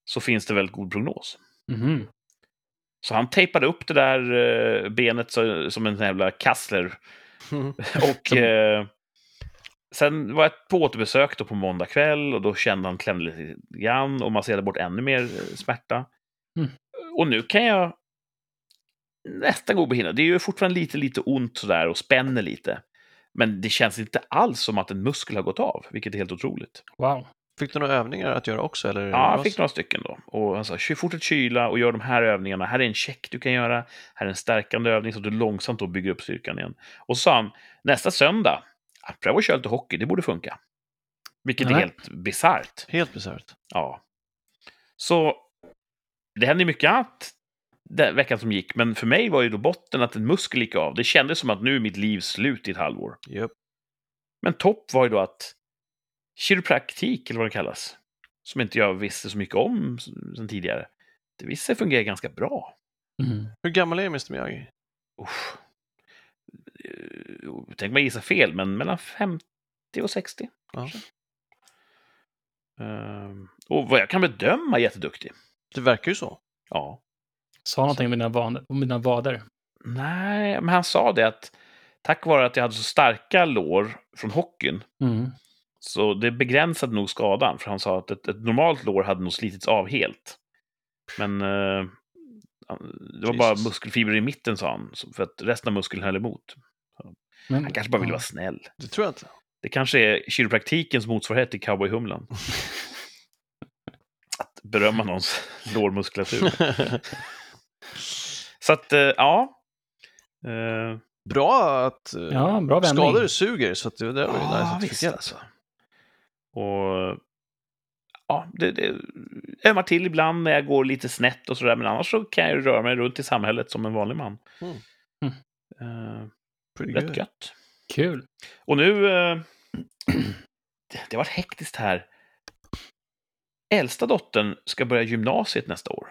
Så finns det väldigt god prognos. Mm. Så han tejpade upp det där eh, benet som en jävla kassler. och eh, sen var jag på återbesök då på måndag kväll och då kände han klämde lite grann och masserade bort ännu mer eh, smärta. Mm. Och nu kan jag nästan gå behindrad. Det är ju fortfarande lite, lite ont sådär och spänner lite. Men det känns inte alls som att en muskel har gått av, vilket är helt otroligt. Wow. Fick du några övningar att göra också? Eller ja, jag fick några stycken då. Och han sa, fortsätt kyla och gör de här övningarna. Här är en check du kan göra. Här är en stärkande övning så att du långsamt då bygger upp styrkan igen. Och så sa han, nästa söndag, pröva att köra lite hockey, det borde funka. Vilket Nej. är helt bisarrt. Helt bisarrt. Ja. Så det händer mycket annat den veckan som gick. Men för mig var ju då botten att en muskel gick av. Det kändes som att nu är mitt liv slut i ett halvår. Yep. Men topp var ju då att kiropraktik, eller vad det kallas, som inte jag visste så mycket om sen tidigare, det visade sig fungera ganska bra. Mm. Hur gammal är Mr Miyagi? Usch. Tänk mig gissa fel, men mellan 50 och 60. Ja. Uh, och vad jag kan bedöma jätteduktig. Det verkar ju så. Ja. Sa någonting om mina, van, om mina vader? Nej, men han sa det att tack vare att jag hade så starka lår från hockeyn mm. så det begränsade nog skadan. För han sa att ett, ett normalt lår hade nog slitits av helt. Men eh, det var Jesus. bara muskelfibrer i mitten, sa han. För att resten av muskeln höll emot. Men, han kanske bara ville vara snäll. Det tror jag inte. Det kanske är kiropraktikens motsvarighet till cowboyhumlan. att berömma någons lårmuskulatur. Så att, eh, ja. Uh, bra att uh, ja, bra skador suger, så att det, det var ju ja, nice visst, alltså. Och ja, det, det ömmar till ibland när jag går lite snett och sådär, men annars så kan jag röra mig runt i samhället som en vanlig man. Mm. Uh, rätt gött. Kul. Och nu, uh, det, det har varit hektiskt här äldsta dottern ska börja gymnasiet nästa år.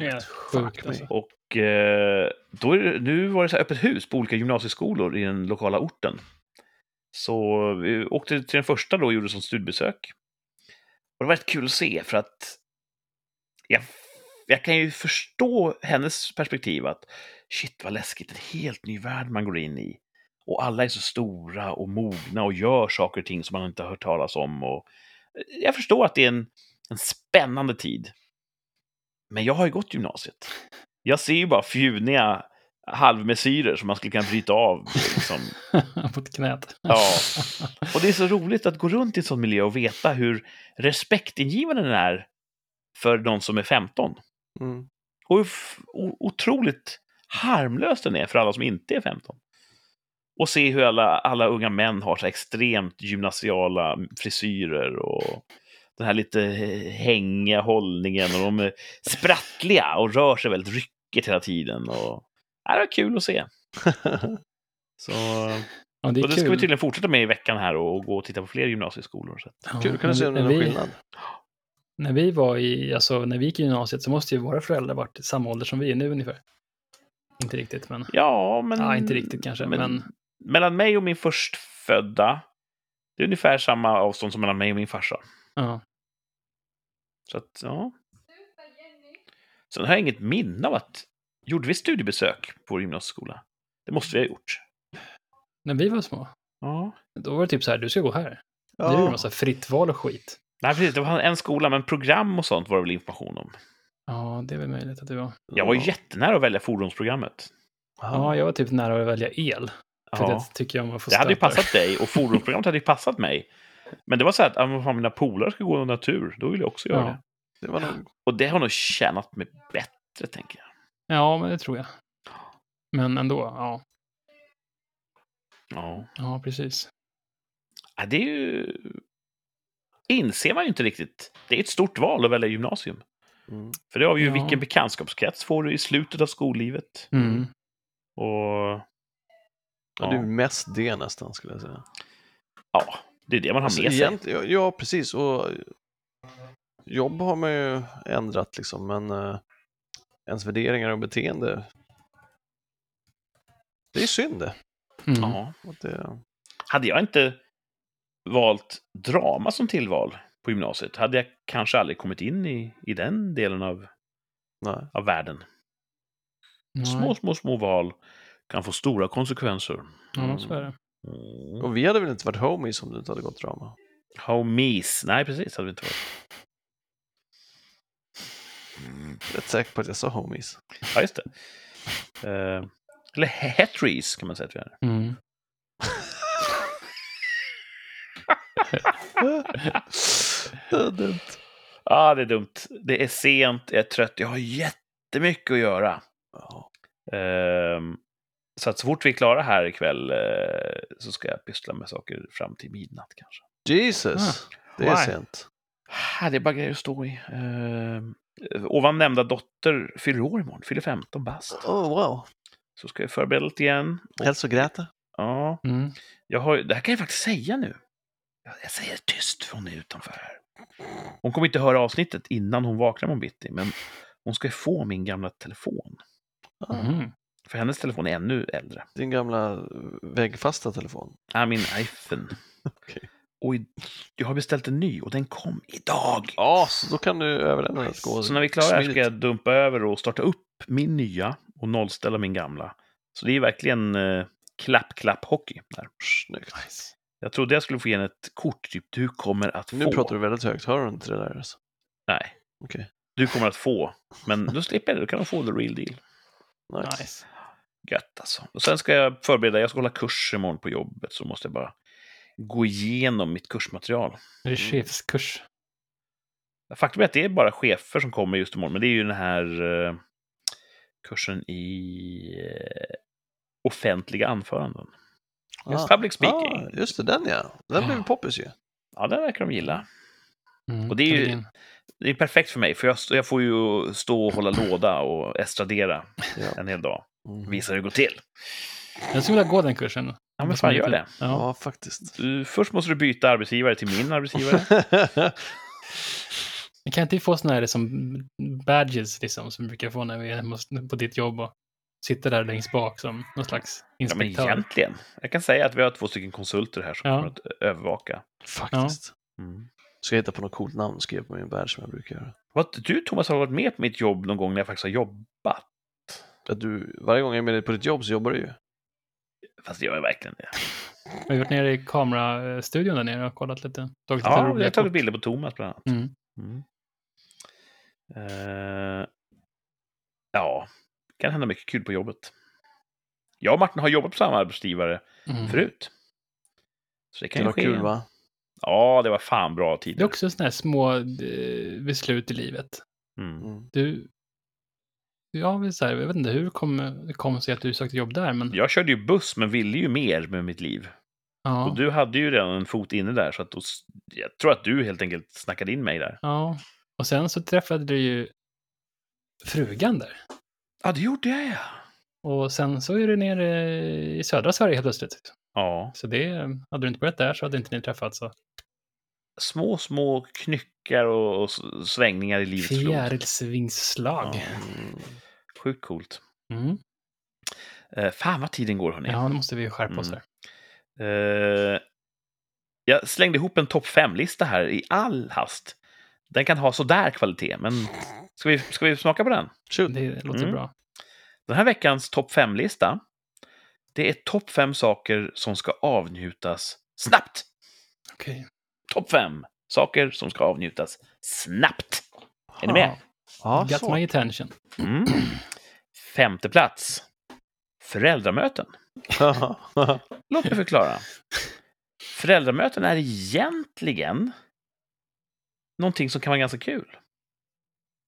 Ja, sjukt alltså. Och eh, då är det, nu var det så öppet hus på olika gymnasieskolor i den lokala orten. Så vi åkte till den första då och gjorde som studiebesök. Och det var rätt kul att se för att jag, jag kan ju förstå hennes perspektiv att shit vad läskigt, en helt ny värld man går in i. Och alla är så stora och mogna och gör saker och ting som man inte har hört talas om. Och jag förstår att det är en, en spännande tid. Men jag har ju gått gymnasiet. Jag ser ju bara fjuniga halvmesyrer som man skulle kunna bryta av. Liksom. Mot knät. Ja. Och det är så roligt att gå runt i en sån miljö och veta hur respektingivande den är för någon som är 15. Mm. Och hur otroligt harmlös den är för alla som inte är 15. Och se hur alla, alla unga män har så extremt gymnasiala frisyrer och den här lite hängiga hållningen och de är sprattliga och rör sig väldigt ryckigt hela tiden. Och, ja, det var kul att se. Så, ja, det, och det ska vi tydligen fortsätta med i veckan här och, gå och titta på fler gymnasieskolor. Så. Ja, kul, kan du se om det är någon skillnad? När vi var i, alltså när vi gick i gymnasiet så måste ju våra föräldrar varit i samma ålder som vi är nu ungefär. Inte riktigt, men. Ja, men... Ja, inte riktigt kanske, men... men mellan mig och min förstfödda, det är ungefär samma avstånd som mellan mig och min farsa. Ja. Så att, ja. Sen har jag inget minne av att... Gjorde vi studiebesök på vår gymnasieskola? Det måste vi ha gjort. När vi var små, Ja. då var det typ så här, du ska gå här. Nu är det en massa fritt val och skit. Nej, precis. Det var en skola, men program och sånt var det väl information om. Ja, det är väl möjligt att det var. Jag var ju jättenära att välja fordonsprogrammet. Ja, jag var typ nära att välja el. För Ja. det tycker jag om att få Det hade ju passat dig och fordonsprogrammet hade ju passat mig. Men det var så här att ah, men fan, mina polare ska gå natur, då vill jag också göra Ja. det. Det var nog... Och det har nog tjänat mig bättre, tänker jag. Ja, men det tror jag. Men ändå, ja. Ja. Ja, precis. Ja, det är ju... Inser man ju inte riktigt. Det är ett stort val att välja gymnasium. Mm. För det avgör ju Ja. vilken bekantskapskrets får du i slutet av skollivet. Mm. Och Ja, det är mest det nästan skulle jag säga. ja, det är det man har Alltså, med sig. egent- ja, ja, precis. Och jobb har man ju ändrat liksom, men eh, ens värderingar och beteende. Det är synd det. Mm. Ja. Det Hade jag inte valt drama som tillval på gymnasiet hade jag kanske aldrig kommit in i, i den delen av, nej. av världen. Nej. Små, små, små val kan få stora konsekvenser. Ja, så är det. Mm. Och vi hade väl inte varit homies om du inte hade gått drama? Homies. Nej, precis. Hade vi inte varit. Rätt säker på att jag sa homies. Ja, just det. Eh, eller hetries kan man säga att vi är. Mm. det är dumt. Ja, det är dumt. Det är sent, jag är trött, jag har jättemycket att göra. Ja. Ehm, så att så fort vi är klara här ikväll eh, så ska jag pyssla med saker fram till midnatt kanske. Jesus, det är Why? sent. Ah, det är bara grejer att stå i. Ehm, ovan nämnda dotter fyller år imorgon, fyller 15 bast. Oh, wow. Så ska jag förbereda lite igen. Hälsa Greta. Ja, Mm. jag har, det här kan jag faktiskt säga nu. Jag, säger tyst för hon är utanför här. Hon kommer inte höra avsnittet innan hon vaknar om bitti, men hon ska ju få min gamla telefon. Ah, Mm. För hennes telefon är ännu äldre. Din gamla väggfasta telefon. Ja, min iPhone. Okej. Och jag har beställt en ny och den kom idag. Ja, så då kan du överlämna den. Gå Så när vi är klara här ska jag dumpa över och starta upp min nya och nollställa min gamla. Så det är verkligen eh, klapp-klapp-hockey där. Snyggt. Jag trodde jag skulle få igen ett kort, typ du kommer att få. Nu pratar du väldigt högt, hör du inte det där? Alltså? Nej, Okej, du kommer att få. Men då slipper jag det, då kan de få the real deal. nice. Nice. Gött alltså. Och sen ska jag förbereda, jag ska hålla kurs imorgon på jobbet, så måste jag bara gå igenom mitt kursmaterial. Är det chefskurs? Faktum är att det är bara chefer som kommer just imorgon, men det är ju den här eh, kursen i eh, offentliga anföranden. Just public speaking. Ah, just det, den ja. Den blev poppis ju. Ja, den verkar de gilla. Mm. Och det är ju- Det är perfekt för mig, för jag, jag får ju stå och hålla låda och estradera Ja. en hel dag. Mm. Visa hur det går till. Jag skulle vilja gå den kursen. Ja, men fan, gör det. Ja. Ja, faktiskt. Du, först måste du byta arbetsgivare till min arbetsgivare. Men kan inte vi få sådana här som badges liksom, som vi brukar få när vi är på ditt jobb och sitter där längst bak som någon slags Ja, men inspektör? egentligen. Jag kan säga att vi har två stycken konsulter här som Ja. kommer att övervaka. faktiskt. Mm. Ska jag hitta på något coolt namn och skriva på min badge som jag brukar göra. Vad, du, Thomas, har varit med på mitt jobb någon gång när jag faktiskt har jobbat. Att du, varje gång jag är med dig på ditt jobb så jobbar du ju. Fast jag verkligen det. Jag har varit nere i kamerastudion där nere och kollat lite. Tagit lite Ja, jag har tagit bilder på Thomas bland annat. Mm. Mm. Eh, ja, kan hända mycket kul på jobbet. Jag och Martin har jobbat på samma arbetsgivare Mm. förut. Så det kan Det ju var ske kul va? Ja, det var fan bra Det tider. är också sådana här små eh, beslut i livet. Mm. Mm. Du, ja, så här, jag vet inte hur det kom, det kom sig att du sökte jobb där, men Jag körde ju buss, men ville ju mer med mitt liv. ja, Och du hade ju redan en fot inne där, så att då, jag tror att du helt enkelt snackade in mig där. ja. Och sen så träffade du ju frugan där. Ja, det gjorde jag ja. Och sen så är du nere i södra Sverige helt plötsligt. Ja, Så det, hade du inte börjat där så hade inte ni träffats. Så. små, små knyckar och, och svängningar i livets flod. Fjärilsvingslag. Ja. Sjukt coolt. Mm. Eh, fan vad tiden går, hörni. Ja, nu måste vi skärpa oss Mm. där. Eh, jag slängde ihop en topp fem-lista här i all hast. Den kan ha sådär kvalitet, men ska vi, ska vi smaka på den? Shoot. Det låter Mm. bra. Den här veckans topp fem-lista, det är topp fem saker som ska avnjutas snabbt. Okej. Topp fem saker som ska avnjutas snabbt. Är ni med? Ja, Got så. my attention. Mm. Femte plats. Föräldramöten. Låt mig förklara. Föräldramöten är egentligen någonting som kan vara ganska kul.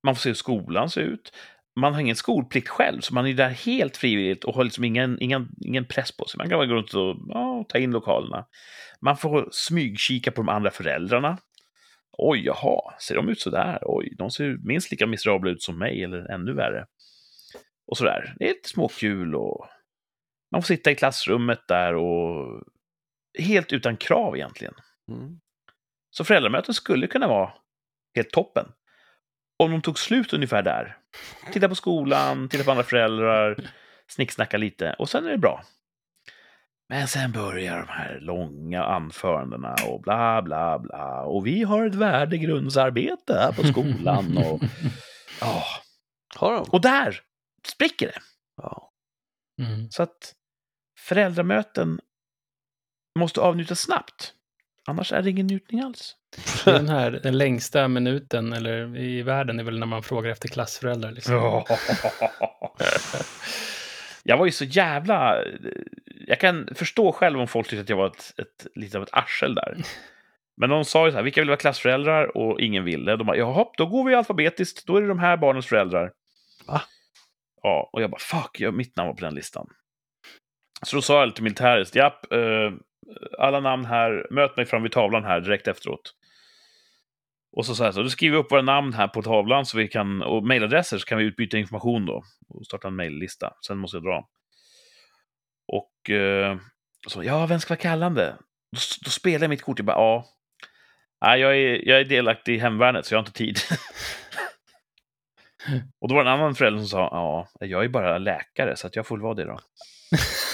Man får se hur skolan ser ut. Man har ingen skolplikt själv, så man är där helt frivilligt och har liksom ingen, ingen, ingen press på sig. Man kan bara gå runt och ja, ta in lokalerna. Man får smygkika på de andra föräldrarna. Oj, jaha, ser de ut så där? Oj, de ser minst lika miserabla ut som mig, eller ännu värre. Och sådär. Det är lite småkul och man får sitta i klassrummet där och helt utan krav egentligen. Mm. Så föräldramöten skulle kunna vara helt toppen. Om de tog slut ungefär där. Titta på skolan, titta på andra föräldrar, snicksnacka lite och sen är det bra. Men sen börjar de här långa anförandena och bla bla bla. Och vi har ett värdegrundsarbete här på skolan. Och, ja. Har de? och där spricker det. Ja. Mm. Så att föräldramöten måste avnjutas snabbt. Annars är det ingen njutning alls. Det är Den här den längsta minuten eller i världen är väl när man frågar efter klassföräldrar. Liksom. Jag var ju så jävla... Jag kan förstå själv om folk tyckte att jag var ett, ett, lite av ett arsel där. Men de sa ju så här, vilka vill vara klassföräldrar? Och ingen ville. De bara, jaha, då går vi alfabetiskt. Då är det de här barnens föräldrar. Va? Ja, och jag bara, fuck, jag, mitt namn var på den listan. Så då sa jag lite militäriskt, japp, eh, alla namn här, möt mig fram vid tavlan här direkt efteråt. Och så så här, så, då skriver vi upp våra namn här på tavlan så vi kan, och mejladresser så kan vi utbyta information då. Och starta en mejllista. Sen måste jag dra. Och eh, så, ja, vem ska vara kallande? Då, då spelar jag mitt kort, jag bara, ja. Nej, jag är, jag är delaktig i hemvärnet så jag har inte tid. och då var det en annan förälder som sa, ja, jag är bara läkare så att jag får väl vara det då.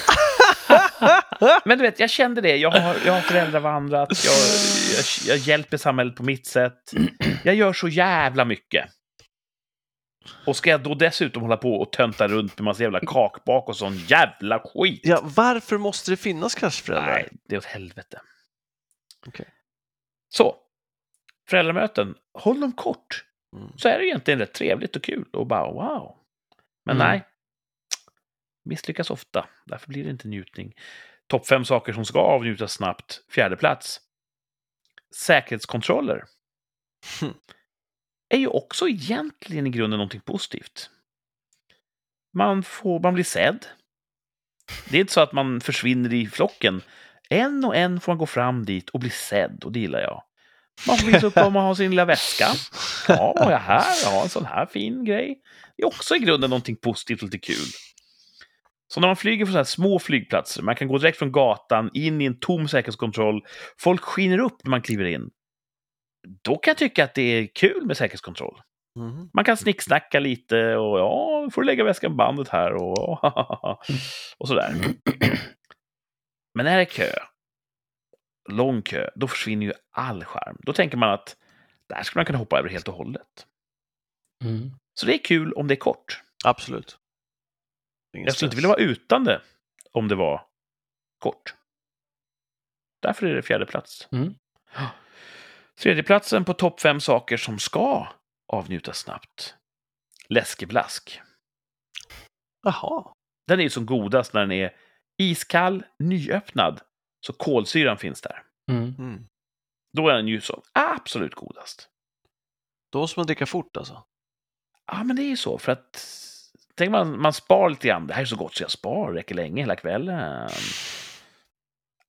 Men du vet, jag kände det. Jag har, jag har föräldravandrat, jag, jag, jag hjälper samhället på mitt sätt. Jag gör så jävla mycket. Och ska jag då dessutom hålla på och tönta runt med massa jävla kakbak och sån jävla skit? ja, varför måste det finnas klassföräldrar? Nej, det är åt helvete. Okej. Så, föräldramöten, håll dem kort. Mm. Så är det egentligen rätt trevligt och kul och bara wow. Men Mm. nej, misslyckas ofta. Därför blir det inte njutning. Topp fem saker som ska avnjutas snabbt. Fjärde plats. Säkerhetskontroller. Hmm. Är ju också egentligen i grunden någonting positivt. Man, får, man blir sedd. Det är inte så att man försvinner i flocken. En och en får man gå fram dit och bli sedd och det gillar jag. Man får visa upp vad man har sin lilla väska. Ja, vad har jag här? Jag har en sån här fin grej. Det är också i grunden någonting positivt och lite kul. Så när man flyger från så små flygplatser, man kan gå direkt från gatan in i en tom säkerhetskontroll, folk skiner upp när man kliver in. Då kan jag tycka att det är kul med säkerhetskontroll. Mhm. Man kan snicksnacka lite och ja, får du lägga väskan bandet här och, och sådär. Men när det är kö, lång kö, då försvinner ju all skärm. Då tänker man att där skulle man kunna hoppa över helt och hållet. Mm. Så det är kul om det är kort. Absolut. Ingen Jag skulle inte vilja vara utan det om det var kort. Därför är det fjärde plats. Mm. Tredjeplatsen på topp fem saker som ska avnjutas snabbt. Läskeblask. Jaha. Den är ju som godast när den är iskall, nyöppnad, så kolsyran finns där. Mm. Mm. Då är den ju som absolut godast. Då måste man dricka fort alltså. Ja, men det är ju så, för att tänk man, man spar lite grann. Det här är så gott så jag spar, räcker länge hela kvällen.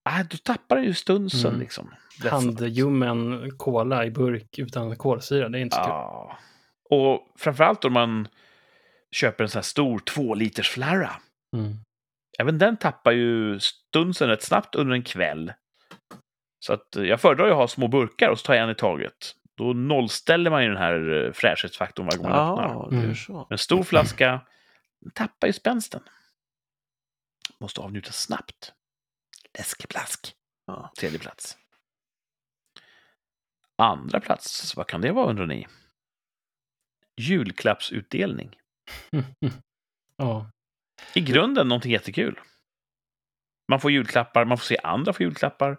Ah, då tappar den ju stunsen Mm. liksom. Handljummen cola i burk utan kolsyra, det är inte så kul. Ja. Och framförallt om man köper en sån här stor två liters flarra. Mm. Även den tappar ju stunsen rätt snabbt under en kväll. Så att eh, jag föredrar ju att ha små burkar och så tar jag en i taget. Då nollställer man ju den här eh, fräschhetsfaktorn varje gång man öppnar. Ja, det är Mm. så. En stor flaska tappar ju spänsten. Måste avnjutas snabbt. Läskeblask. Ja. Tredje plats. Andra plats, vad kan det vara undrar ni? Julklappsutdelning. ja. I grunden någonting jättekul. Man får julklappar, man får se andra få julklappar.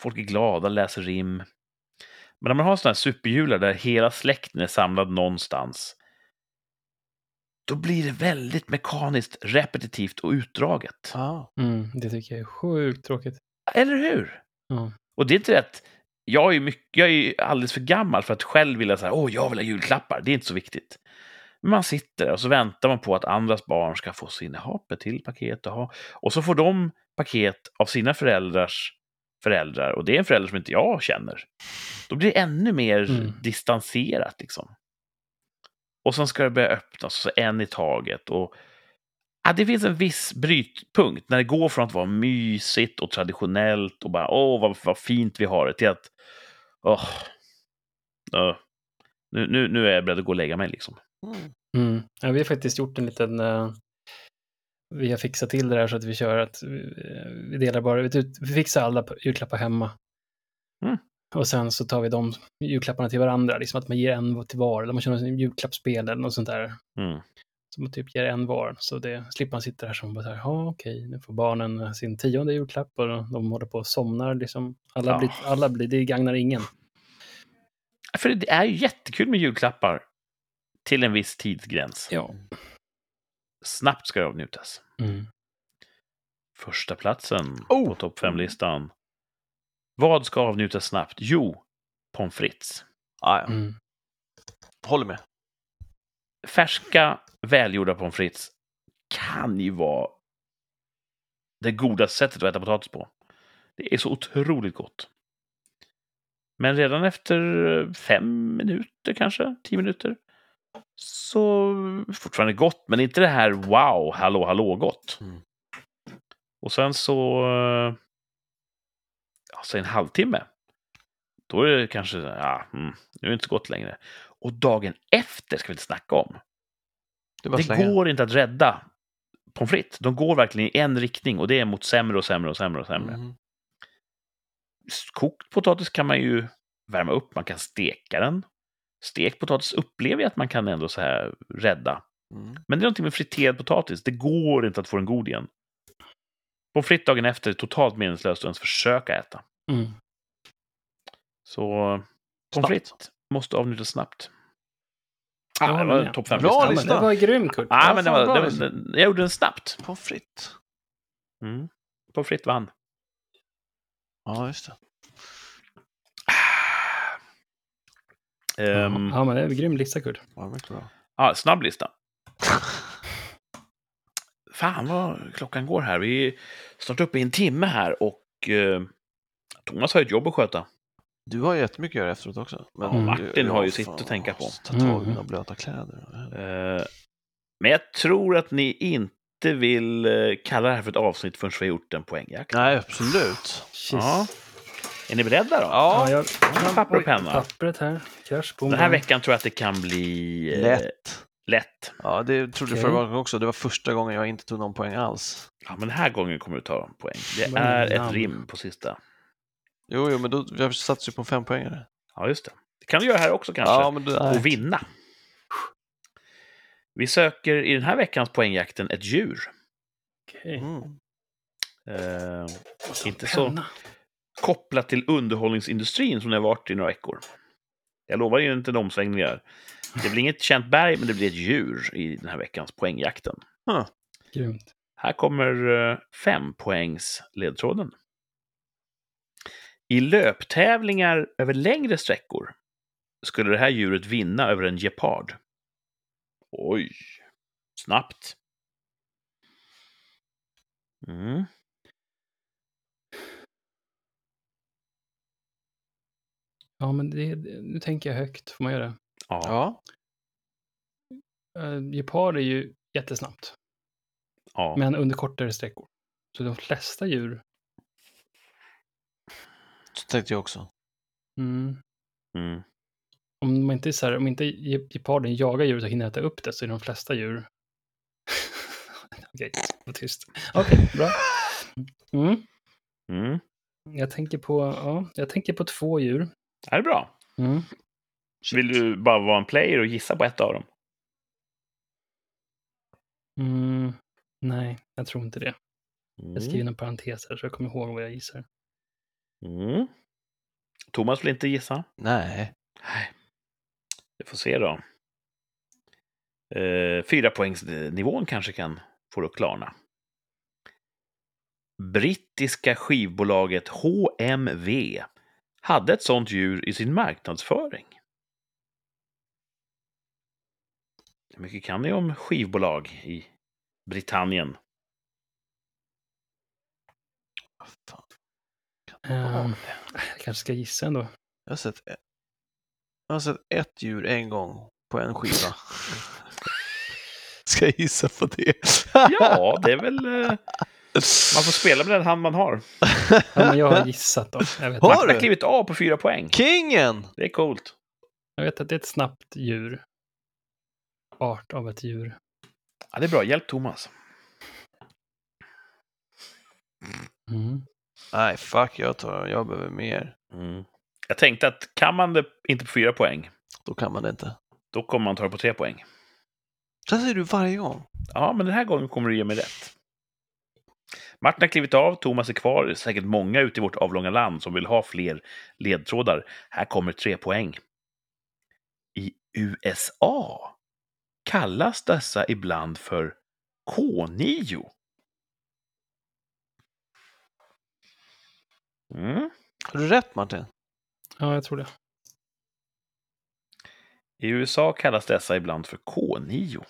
Folk är glada, läser rim. Men när man har sådana här superjular där hela släkten är samlad någonstans. Då blir det väldigt mekaniskt, repetitivt och utdraget. Ah. Mm, det tycker jag är sjukt tråkigt. Eller hur? Ja. Och det är inte rätt. Jag är, mycket, jag är alldeles för gammal för att själv vilja säga åh, jag vill ha julklappar. Det är inte så viktigt. Men man sitter och så väntar man på att andras barn ska få sina hopp, ett till paket och ha. Och så får de paket av sina föräldrars föräldrar och det är en förälder som inte jag känner. Då blir det ännu mer Mm. distanserat liksom. Och sen ska det börja öppnas, så en i taget. Och ja, det finns en viss brytpunkt när det går från att vara mysigt och traditionellt och bara åh vad, vad fint vi har det till att åh, åh, nu, nu, nu är jag beredd att gå och lägga mig liksom. Mm. Ja, vi har faktiskt gjort en liten... eh, vi har fixat till det där så att vi kör att vi, vi delar bara... Vi fixar alla julklappar hemma. Mm. Och sen så tar vi de julklapparna till varandra, liksom att man ger en till var, eller man kör en julklappsspel eller något sånt där. Mm. Så man typ ger en var, så det slipper man sitta här som bara så här, ja okej, nu får barnen sin tionde julklapp och de håller på och somnar liksom. Alla, Ja. blir, alla blir, det gagnar ingen. För det är ju jättekul med julklappar till en viss tidsgräns. Ja. Snabbt ska det avnjutas. Mm. Första platsen Oh! på topp fem-listan. Vad ska avnjutas snabbt? Jo, pommes frites. Ah, ja. Mm. Håller med. Färska, välgjorda pommes frites kan ju vara det godaste sättet att äta potatis på. Det är så otroligt gott. Men redan efter fem minuter kanske, tio minuter, så fortfarande gott, men inte det här wow, hallå, hallå gott. Mm. Och sen så, eh, alltså en halvtimme, då är det kanske, ja, mm, nu är det inte så gott längre. Och dagen efter ska vi inte snacka om. Det Det går inte att rädda pommes frites. De går verkligen i en riktning och det är mot sämre och sämre och sämre och sämre. Mhm. Kokt potatis kan man ju värma upp, man kan steka den. Stekt potatis upplever jag att man kan ändå så här rädda. Mm. Men det är någonting med friterad potatis, det går inte att få den god igen. Pommes frites dagen efter är totalt meningslöst att ens försöka äta. Mm. Så pommes frites måste avnjutas snabbt. Ah, det var topp fem Bra lista. det var grym Kurt. Ah, Ja, men det var, det var, jag gjorde den snabbt. Pommes frites. Mm. Pommes frites vann. Ja, just det. Ehm, Ja, men det är en grym lista Kurt. Ja, bra. ja, snabb lista. Fan vad klockan går här. Vi är snart uppe i en timme här och eh, Thomas har ett jobb att sköta. Du har jättemycket att göra efteråt också. Men Ja, Martin har ju Ja, sitt att tänka på. Ta tag i Mm. blöta kläder. Eh, men jag tror att ni inte vill eh, kalla det här för ett avsnitt förrän vi har gjort en poängjakt. Nej, absolut. Ja. Är ni beredda då? Ja, Ja, jag, papper och penna. Pappret här. Krasch, bom, Den här veckan tror jag att det kan bli eh, lätt. Lätt. Ja, det trodde jag förra gången också. Det var första gången jag inte tog någon poäng alls. Ja, men den här gången kommer du ta poäng. Det Vad är ett rim på sista. Jo, jo, men då, jag satsade ju på en fempoängare. Ja, just det. Det kan du göra här också kanske. Ja, men nej. och vinna. Vi söker i den här veckans poängjakten ett djur. Okej. Mm. Eh, inte Penna. så kopplat till underhållningsindustrin som det har varit i några veckor. Jag lovar ju inte en omsvängning där. Det blir inget känt berg, men det blir ett djur i den här veckans poängjakten. Grymt. Här kommer eh, fem poängs ledtråden. I löptävlingar över längre sträckor skulle det här djuret vinna över en gepard. Oj, snabbt. Mm. Ja, men det, nu tänker jag högt. Får man göra det? Ja. Ja, Uh, Gepard är ju jättesnabbt, ja. men under kortare sträckor. Så de flesta djur... så tänkte jag också. Mm, Mm. om, man inte så här, om inte ge- geparden jagar djuret och hinner äta upp det så är de flesta djur... Okej, var tyst. Okej, bra. Mm. Mm. Jag tänker på, ja, jag tänker på två djur. Det är bra. Mm. Vill du bara vara en player och gissa på ett av dem? Mm. Nej, jag tror inte det. Mm. Jag skriver inom parenteser så jag kommer ihåg vad jag gissar. Mm. Thomas vill inte gissa. Nej. Nej. Vi får se då. Eh, fyra poängsnivån kanske kan få det att klarna. Brittiska skivbolaget HMV hade ett sånt djur i sin marknadsföring. Hur mycket kan ni om skivbolag i Britannien? Fan. Um, jag kanske ska gissa ändå. Jag har sett, ett- jag har sett ett djur en gång på en skiva. Ska jag gissa på det? Ja, det är väl... Man får spela med den hand man har. Ja, men jag har gissat då. Jag vet, Har Martin har du? klivit av på fyra poäng. Kingen! Det är coolt. jag vet att det är ett snabbt djur. Art av ett djur. Ja, det är bra. Hjälp Thomas. Mm. Nej, fuck, jag, tar, jag behöver mer. Mm. Jag tänkte att kan man det inte på fyra poäng, Då kan man det inte. då kommer man ta det på tre poäng. Så här säger du varje gång. Ja, men den här gången kommer du ge mig rätt. Martin har klivit av, Thomas är kvar. Det är säkert många ute i vårt avlånga land som vill ha fler ledtrådar. Här kommer tre poäng. I USA kallas dessa ibland för K9. Mm. Har du rätt Martin? Ja, jag tror det. I USA kallas dessa ibland för K9.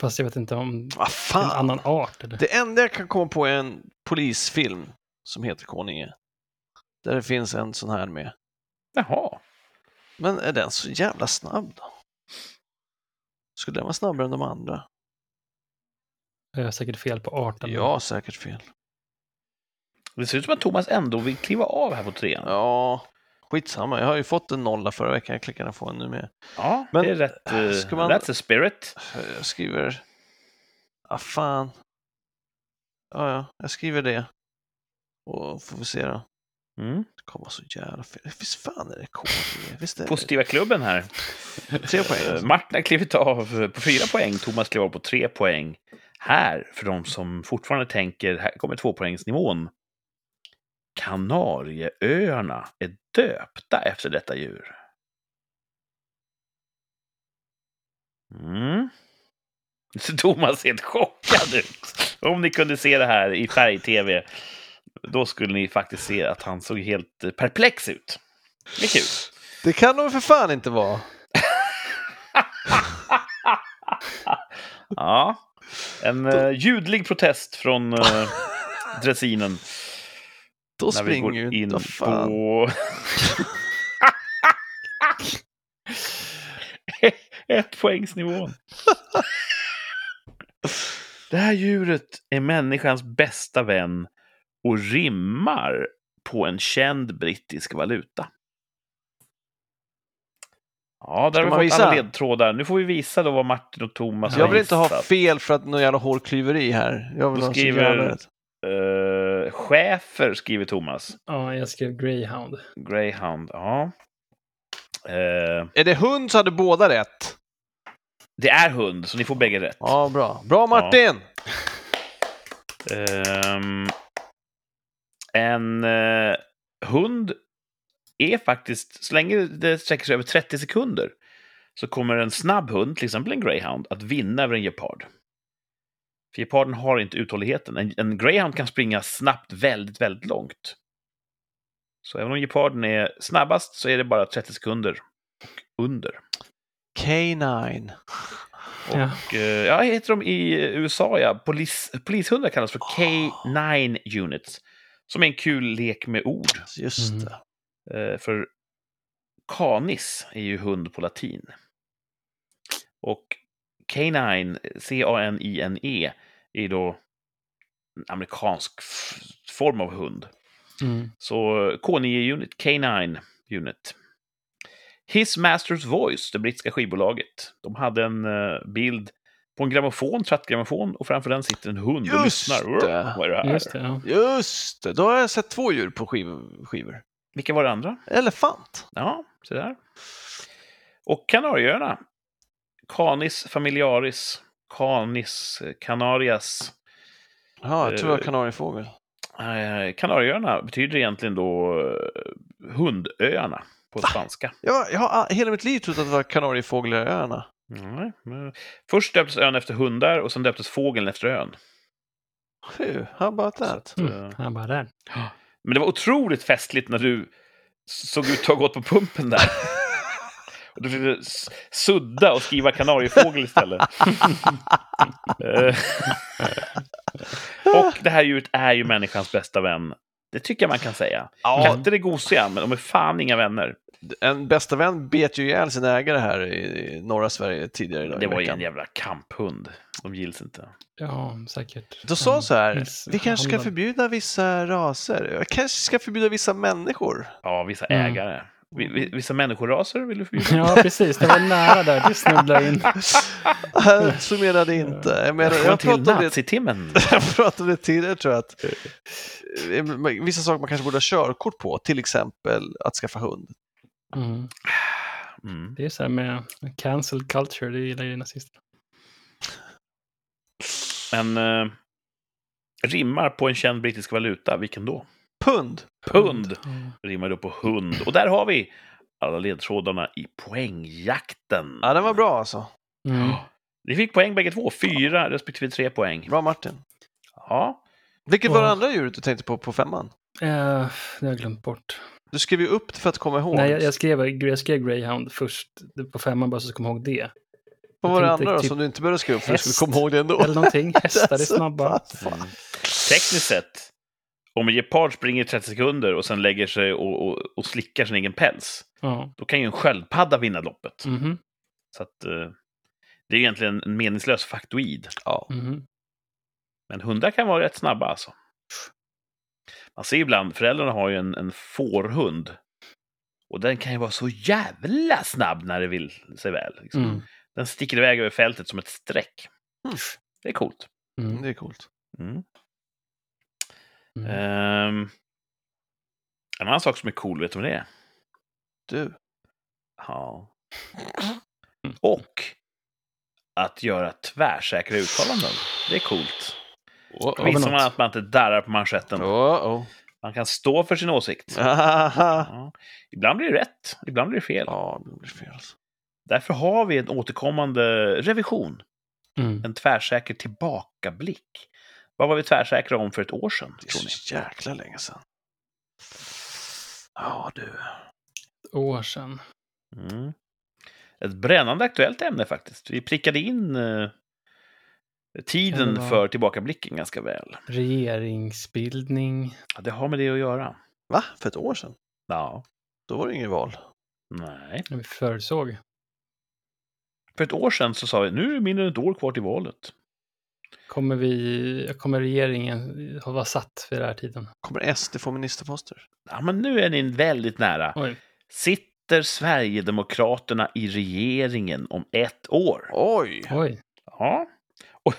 Fast jag vet inte om en fan! annan art. Eller? Det enda jag kan komma på är en polisfilm som heter Konunge. Där det finns en sån här med. Jaha. Men är den så jävla snabb då? Skulle den vara snabbare än de andra? Jag har säkert fel på arten. Har säkert fel. Det ser ut som att Thomas ändå vill kliva av här på trean. Ja, skitsamma. Jag har ju fått en nolla förra veckan. Jag klickar få en nu med. Ja, Men, det är rätt. eh, ska man- That's a spirit. Jag skriver... Ah, fan. Ja, ja, jag skriver det. Och får vi se då. Mm. Det kommer så jävla fel. Visst fan är det K? Visst är det? Positiva klubben här. Tre poäng. Eh. Martin har klivit av eh, på fyra poäng, Thomas klev av på tre poäng. Här, för de som fortfarande tänker, här kommer tvåpoängsnivån. Kanarieöarna är döpta efter detta djur. Mm. Thomas ser helt chockad ut. Om ni kunde se det här i färg-tv, då skulle ni faktiskt se att han såg helt eh, perplex ut. Det är kul. Det kan de för fan inte vara. Ja, en uh, ljudlig protest från uh, dressinen. Då när vi går in inte. På... Ett poängsnivån. Det här djuret är människans bästa vän och rimmar på en känd brittisk valuta. Ja, där Ska har vi fått alla ledtrådar. Nu får vi visa då vad Martin och Thomas har Jag vill inte ha fel för att någon jävla hårklyveri här. Jag vill Då ha skriver- Uh, chefer skriver Thomas. Ja, jag skrev greyhound. Greyhound, ja. Eh, Är det hund så hade båda rätt. det är hund, så ni får bägge rätt. Ja, bra. Bra Martin! Ehm, en eh, hund är faktiskt, så länge det sträcker sig över 30 sekunder, så kommer en snabb hund, till exempel en greyhound, att vinna över en gepard. Geparden har inte uthålligheten. En, en greyhound kan springa snabbt väldigt, väldigt långt. Så även om geparden är snabbast så är det bara 30 sekunder och under. K9. Ja. Och, eh, ja, heter de i USA, ja. Polis, polishundar kallas för K9 units. Som är en kul lek med ord. Just Mm. Eh, för canis är ju hund på latin. Och K9, C-A-N-I-N-E, är då en amerikansk form av hund. Mm. Så K9 Unit, K9 Unit. His Master's Voice, det brittiska skivbolaget, de hade en eh, bild på en grammofon, trattgrammofon, och framför den sitter en hund och Just lyssnar. det. Vad är det här? Just det, ja. Just det, då har jag sett två djur på skiv skivor. Vilka var det andra? Elefant. Ja, så där. Och Kanarieöarna. Canis familiaris. Canis canarias. Ja, jag tror det var Eh, kanariefågel. Eh, Kanarieöarna betyder egentligen då eh, hundöarna på spanska. Jag, jag har hela mitt liv trott att det var kanariefågelöarna. Nej, men först döptes ön efter hundar och sen döptes fågeln efter ön. Hur? How about Så that? att, eh, Mm, han bara där. Men det var otroligt festligt när du såg ut att ha gått på pumpen där. Du försökte sudda och skriva kanariefågel istället. Eh, och det här djuret är ju människans bästa vän. Det tycker jag man kan säga. Ja, Katter är gosiga, men de är fan inga vänner. en bästa vän bet ju ihjäl sin ägare här i norra Sverige tidigare idag Det var ju en jävla kamphund. De gills inte. Ja, säkert. Då sa så här, Miss- vi kanske ska förbjuda vissa raser, jag kanske ska förbjuda vissa människor. Ja, vissa Mm. ägare. Vi- vi- Vissa människoraser vill du förbjuda? Ja, precis. Det var nära där. Det snubblade in. så menade jag inte. Jag, menar, jag, till pratade om det, jag pratade om det tidigare tror jag, att eh, vissa saker man kanske borde ha körkort på, till exempel att skaffa hund. Mm. Mm. Det är så här med cancel culture, det gillar ju nazister. Men eh, rimmar på en känd brittisk valuta, vilken då? Pund. Pund Mm. rimmar då på hund. Och där har vi alla ledtrådarna i poängjakten. Ja, den var bra alltså. Mm. Ni fick poäng bägge två, fyra respektive tre poäng. Bra Martin. Ja, Vilket var det andra djuret du tänkte på på femman? Eh, det har jag glömt bort. Du skrev ju upp det för att komma ihåg. Nej, jag, jag, skrev, jag skrev Greyhound först på femman bara så att jag kommer ihåg det. Vad var det andra då tänkte som du inte behövde skriva upp för du skulle komma ihåg det ändå? Eller någonting. Hästar är snabba. Mm. tekniskt sett, om en gepard springer i 30 sekunder och sen lägger sig och, och, och slickar sin egen päls, Ja. då kan ju en sköldpadda vinna loppet. Mhm. Så att, eh, det är egentligen en meningslös faktoid. Ja. Mhm. Men hundar kan vara rätt snabba alltså. Man ser ibland, föräldrarna har ju en, en fårhund. Och den kan ju vara så jävla snabb när det vill sig väl. Liksom. Mm. Den sticker iväg över fältet som ett streck. Mm. Det är coolt. Mm. Det är coolt. Mm. Mm. Ehm, en annan sak som är cool, vet du vad det är? Du. Ja. Och att göra tvärsäkra uttalanden. Det är coolt. Oh, vi Visar man att man inte darrar på manschetten. oh. Man kan stå för sin åsikt. Ja. Ibland blir det rätt, ibland blir det fel. Ja, det blir fel. alltså. Därför har vi en återkommande revision. Mm. En tvärsäker tillbakablick. Vad var vi tvärsäkra om för ett år sedan, Det är så jäkla länge sedan. Ja, du. År sedan. Mm. Ett brännande aktuellt ämne faktiskt. Vi prickade in eh, tiden för tillbakablicken ganska väl. Regeringsbildning. Ja, det har med det att göra. Va? För ett år sedan? Ja, Då var det ingen val. nej. Vi förutsåg. För ett år sedan så sa vi nu är det mindre än ett år kvar till valet. Kommer, vi, kommer regeringen vara satt vid den här tiden? Kommer SD få ministerposter? Ja, men nu är ni väldigt nära. Oj. Sitter Sverigedemokraterna i regeringen om ett år? Oj! Oj. Ja. Och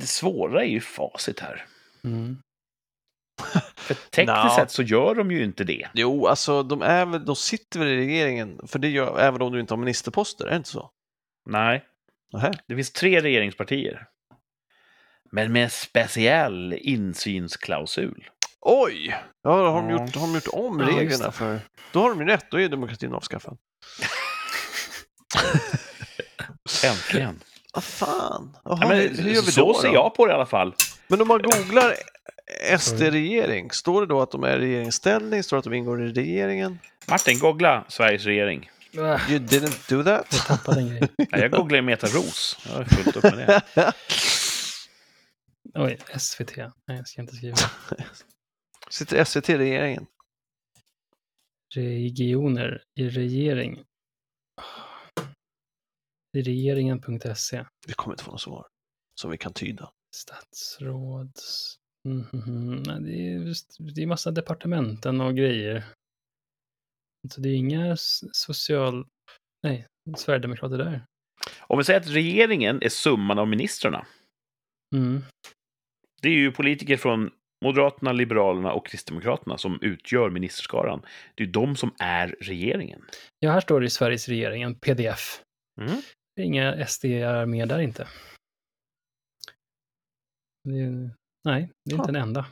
det svåra är ju facit här. Mm. För tekniskt Nja. sett så gör de ju inte det. Jo, alltså de, är väl, de sitter väl i regeringen, för det gör även om du inte har ministerposter, är det inte så? Nej, Nähä. det finns tre regeringspartier. Men med en speciell insynsklausul. Oj! Ja, har de gjort, har de gjort om Ja, reglerna för... Då har de ju rätt, då är demokratin avskaffad. Äntligen. Vad fan? Jaha, Ja, men, hur, hur gör vi så då, ser då? jag på det i alla fall. Men om man googlar SD-regering, står det då att de är i regeringsställning? Står det att de ingår i regeringen? Martin, googla Sveriges regering. You didn't do that? Jag. Ja, jag googlar Meta Ros. Jag har fullt upp med det. Oj, SVT. Nej, jag ska inte skriva. Sitter SVT i regeringen? Regioner i regering. I regeringen.se. Vi kommer inte få något svar som vi kan tyda. Statsråds... Mm, mm, mm. Nej, Det är, det är massa departementen och grejer. Så det är inga social... Nej, Sverigedemokrater där. Om vi säger att regeringen är summan av ministrarna. Mm. Det är ju politiker från Moderaterna, Liberalerna och Kristdemokraterna som utgör ministerskaran. Det är ju de som är regeringen. Ja, här står det i Sveriges regering, en pdf. Mm. Inga SD är med där inte. Det är, nej, det är inte en enda.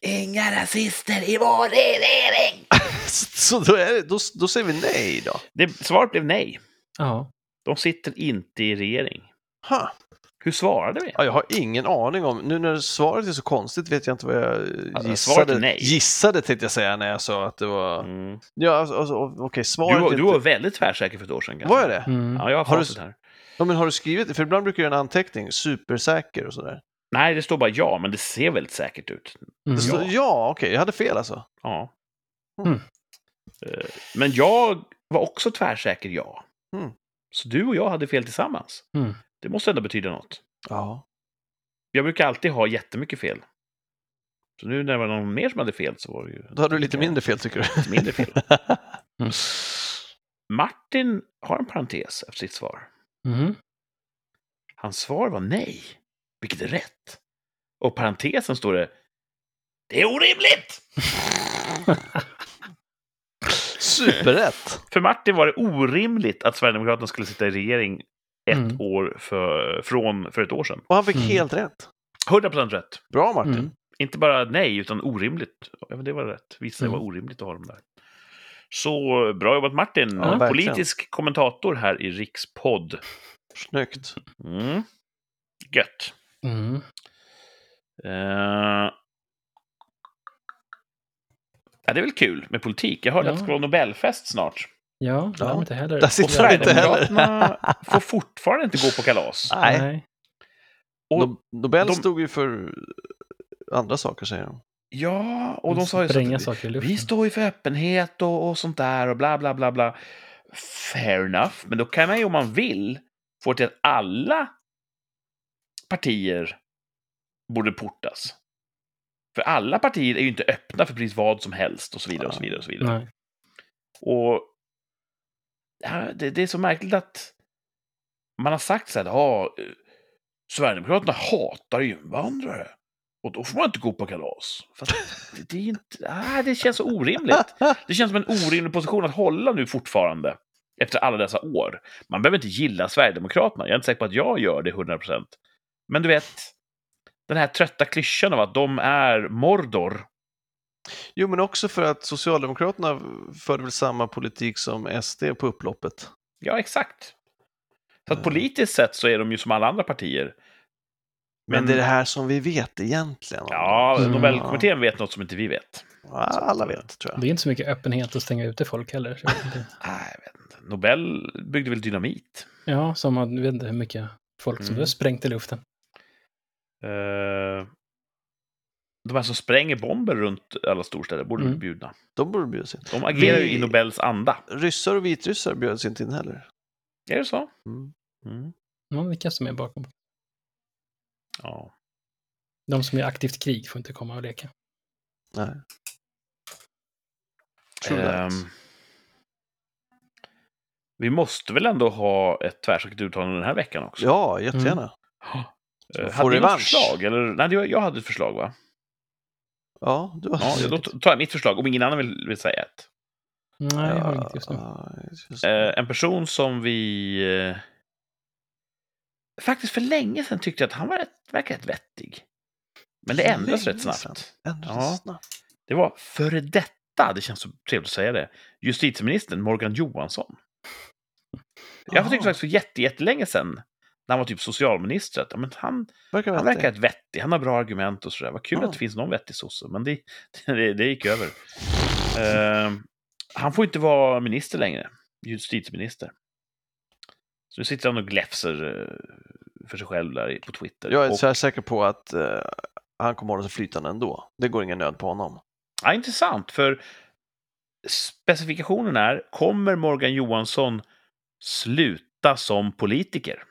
Inga rasister i vår regering! Så då, är det, då, då säger vi nej då. Det, svaret blev nej. Ja, De sitter inte i regering. Huh. Hur svarade vi? Ja, jag har ingen aning om, nu när svaret är så konstigt vet jag inte vad jag Alltså, gissade. nej. Gissade tänkte jag säga när jag sa att det var... Mm. Ja, alltså, alltså, okej, Du, svaret var- du inte... var väldigt tvärsäker för ett år sedan. kanske. Var jag det? mm. Ja, jag har Har du- här. Ja, men har du skrivit För ibland brukar jag göra en anteckning, supersäker och sådär. Nej, det står bara ja, men det ser väldigt säkert ut. Mm. Det står, ja, okej, jag hade fel alltså. Ja. Mm. Eh, Men jag var också tvärsäker ja. Mm. Så du och jag hade fel tillsammans. Mm. Det måste ändå betyda något. Ja. Jag brukar alltid ha jättemycket fel. Så nu när det var någon mer som hade fel så var det ju Då hade du lite mindre fel tycker du? lite mindre fel. Mm. Martin har en parentes efter sitt svar. Mhm. Hans svar var nej, vilket är rätt. Och parentesen står det Det är orimligt! Superrätt! För Martin var det orimligt att Sverigedemokraterna skulle sitta i regering ett Mm. år för, från för ett år sedan. Och han fick Mm. helt rätt. 100% rätt. Bra Martin. Mm. Inte bara nej, utan orimligt. Ja, men det var rätt. Det Mm. var orimligt att ha dem där. Så bra jobbat Martin. Ja, verkligen. Politisk kommentator här i Rikspodd. Snyggt. Mm. Gött. Mm. Eh, Ja, det är väl kul med politik. Jag hörde Ja. att det ska vara Nobelfest snart. Ja, det Ja. har de inte heller. Där Och sitter han inte heller. Får fortfarande inte gå på kalas. Nej. Nej. Och No- Nobel de- stod ju för andra saker säger de. Ja, och de sa ju så att vi, står ju för öppenhet och, och sånt där och bla bla bla bla. Fair enough, men då kan man ju om man vill få till att alla partier borde portas. För alla partier är ju inte öppna för precis vad som helst och så vidare och så vidare. Och så vidare. Nej. Och det, det är så märkligt att man har sagt så här, ja, Sverigedemokraterna hatar invandrare. Och då får man inte gå på kalas. Fast det, det, är inte, ah, det känns så orimligt. Det känns som en orimlig position att hålla nu fortfarande. Efter alla dessa år. Man behöver inte gilla Sverigedemokraterna. Jag är inte säker på att jag gör det 100%. Men du vet, den här trötta klyschan av att de är Mordor. Jo, men också för att Socialdemokraterna förde väl samma politik som SD på upploppet. Ja, exakt. Så att Ja. politiskt sett så är de ju som alla andra partier. Men, det är det här som vi vet egentligen. Ja, Mm. Nobelkommittén vet något som inte vi vet. alla vet, tror jag. Det är inte så mycket öppenhet att stänga ute folk heller. Så jag vet inte. Nej, jag. Nobel byggde väl dynamit? ja, som jag vet inte hur mycket folk som Mm. har sprängt i luften. Eh, de här som spränger bomber runt alla storstäder borde Mm. bli bjudna. De borde bjudas in. De agerar ju i Nobels anda. Ryssar och vitryssar bjöds inte in heller. Är det så? Mm. Mm. Ja, vilka som är bakom. Ja. De som är aktivt krig får inte komma och leka. Nej. Ehm, vi måste väl ändå ha ett tvärsäkert uttalande den här veckan också? Ja, jättegärna. Få hade ni något revansch. förslag? Eller, nej, jag hade ett förslag va? Ja, du har Ja, då tar jag mitt förslag om ingen annan vill, vill säga ett. Nej, jag har inget just nu. Just- Eh, en person som vi eh, faktiskt för länge sedan tyckte att han var rätt, verkar rätt vettig. Men det ändras rätt snabbt. Ändras Ja. snabbt. Det var före detta, det känns så trevligt att säga det, justitieministern Morgan Johansson. Jag Jaha. tyckte faktiskt för jätte, jättelänge sedan, när han var typ socialminister, att ja, men han, Verkar han verkar rätt vettig, han har bra argument och sådär. Vad kul Ja. att det finns någon vettig sosse, men det, det, det gick över. Eh, han får inte vara minister längre, justitieminister. Så nu sitter han och gläfser eh, för sig själv där på Twitter. Jag är och, så säker på att eh, han kommer hålla sig flytande ändå. Det går ingen nöd på honom. ja, intressant, för specifikationen är, kommer Morgan Johansson sluta som politiker?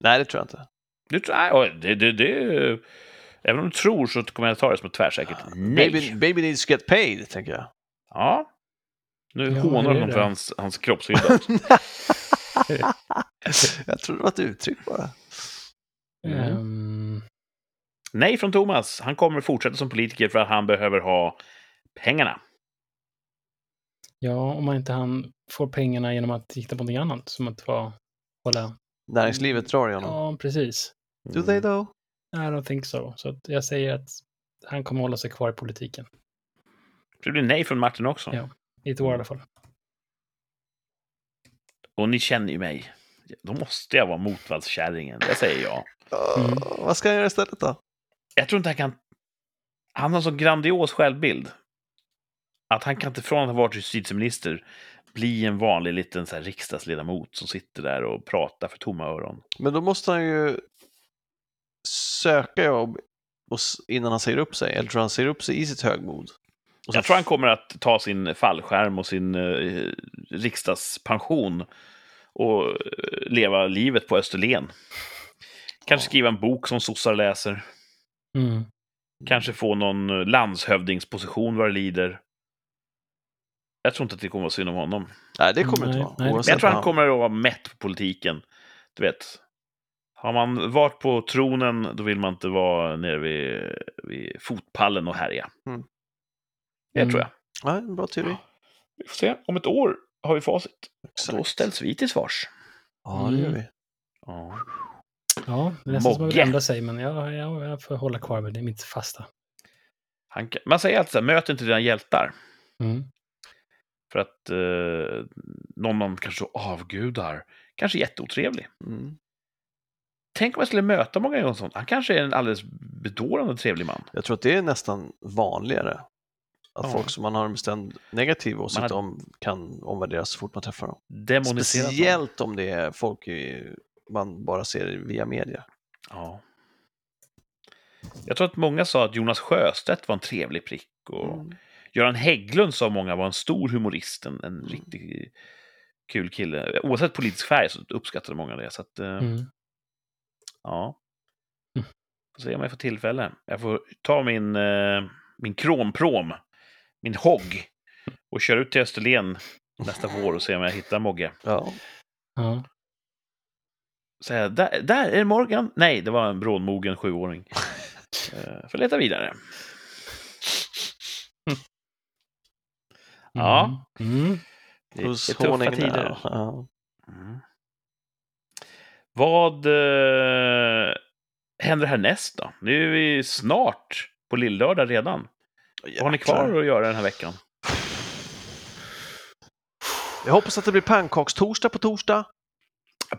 Nej, det tror jag inte. Du, tror- nej, det, det, det, även om du tror så kommer jag ta det som ett tvärsäkert nej. Baby, baby needs to get paid, tänker jag. Ja. Nu Ja, hånar honom för hans, hans kroppshydda. Jag tror det var ett uttryck bara. Mm. Ehm, Nej från Thomas. Han kommer fortsätta som politiker för att han behöver ha pengarna. ja, om man inte han får pengarna genom att hitta på någonting annat. Som att vara, hålla... Näringslivet drar i honom. Ja, precis. Do they though? I don't think so. Så att jag säger att han kommer hålla sig kvar i politiken. Det blir nej från Martin också. Ja. I ett år i alla fall. Och ni känner ju mig. Då måste jag vara motvallskärringen. Det säger jag. Mm. Uh, vad ska han göra istället då? Jag tror inte han kan... Han har så grandios självbild. Att han kan inte från att ha varit justitieminister bli en vanlig liten så här, riksdagsledamot som sitter där och pratar för tomma öron. Men då måste han ju söka jobb innan han säger upp sig. Eller tror han säger upp sig i sitt högmod? Och Jag tror han kommer att ta sin fallskärm och sin eh, riksdagspension och eh, leva livet på Österlen. Kanske Ja. skriva en bok som sossar läser. Mm. Kanske få någon landshövdingsposition vad det lider. Jag tror inte att det kommer att vara synd om honom. Nej, det kommer Nej, inte vara. nej. Men jag tror han kommer att vara mätt på politiken. Du vet, har man varit på tronen, då vill man inte vara nere vid, vid fotpallen och härja. Mm. Det Mm. tror jag. Ja, en bra teori. Vi får se. Om ett år har vi facit. Då ställs vi till svars. Ja, det gör Mm. vi. Ja, det är nästan som man vill ändra sig, men jag, jag, jag får hålla kvar med det, mitt fasta. Han, kan- man säger alltid så här, möt inte dina hjältar. Mm. För att eh, någon man kanske avgudar, kanske är jätteotrevlig. Mm. Tänk om jag skulle möta gånger sånt. Han kanske är en alldeles bedårande trevlig man. Jag tror att det är nästan vanligare. Att Ja. folk som man har en bestämd negativ åsikt har- om kan omvärderas så fort man träffar dem. Demoniserat. man. Speciellt om det är folk i, man bara ser via media. Ja. Jag tror att många sa att Jonas Sjöstedt var en trevlig prick. Och Mm. Göran Hägglund sa många var en stor humorist, en, en riktigt kul kille. Oavsett politisk färg så uppskattade många det. Så att, eh, Mm. ja. Mm. Får se om jag får tillfälle. Jag får ta min, eh, min kromprom, min hogg, och köra ut till Österlen nästa vår och se om jag hittar Mogge. Ja. Ja. Säga, där, där är Morgan. Nej, det var en brådmogen sjuåring. Eh, får leta vidare. Ja. Mm. Det är, Hos det är tuffa tider. Ja. Mm. Vad eh, händer härnäst då? Nu är vi snart på lillördag redan. Vad har ni kvar att göra den här veckan? Jag hoppas att det blir pannkakstorsdag på torsdag.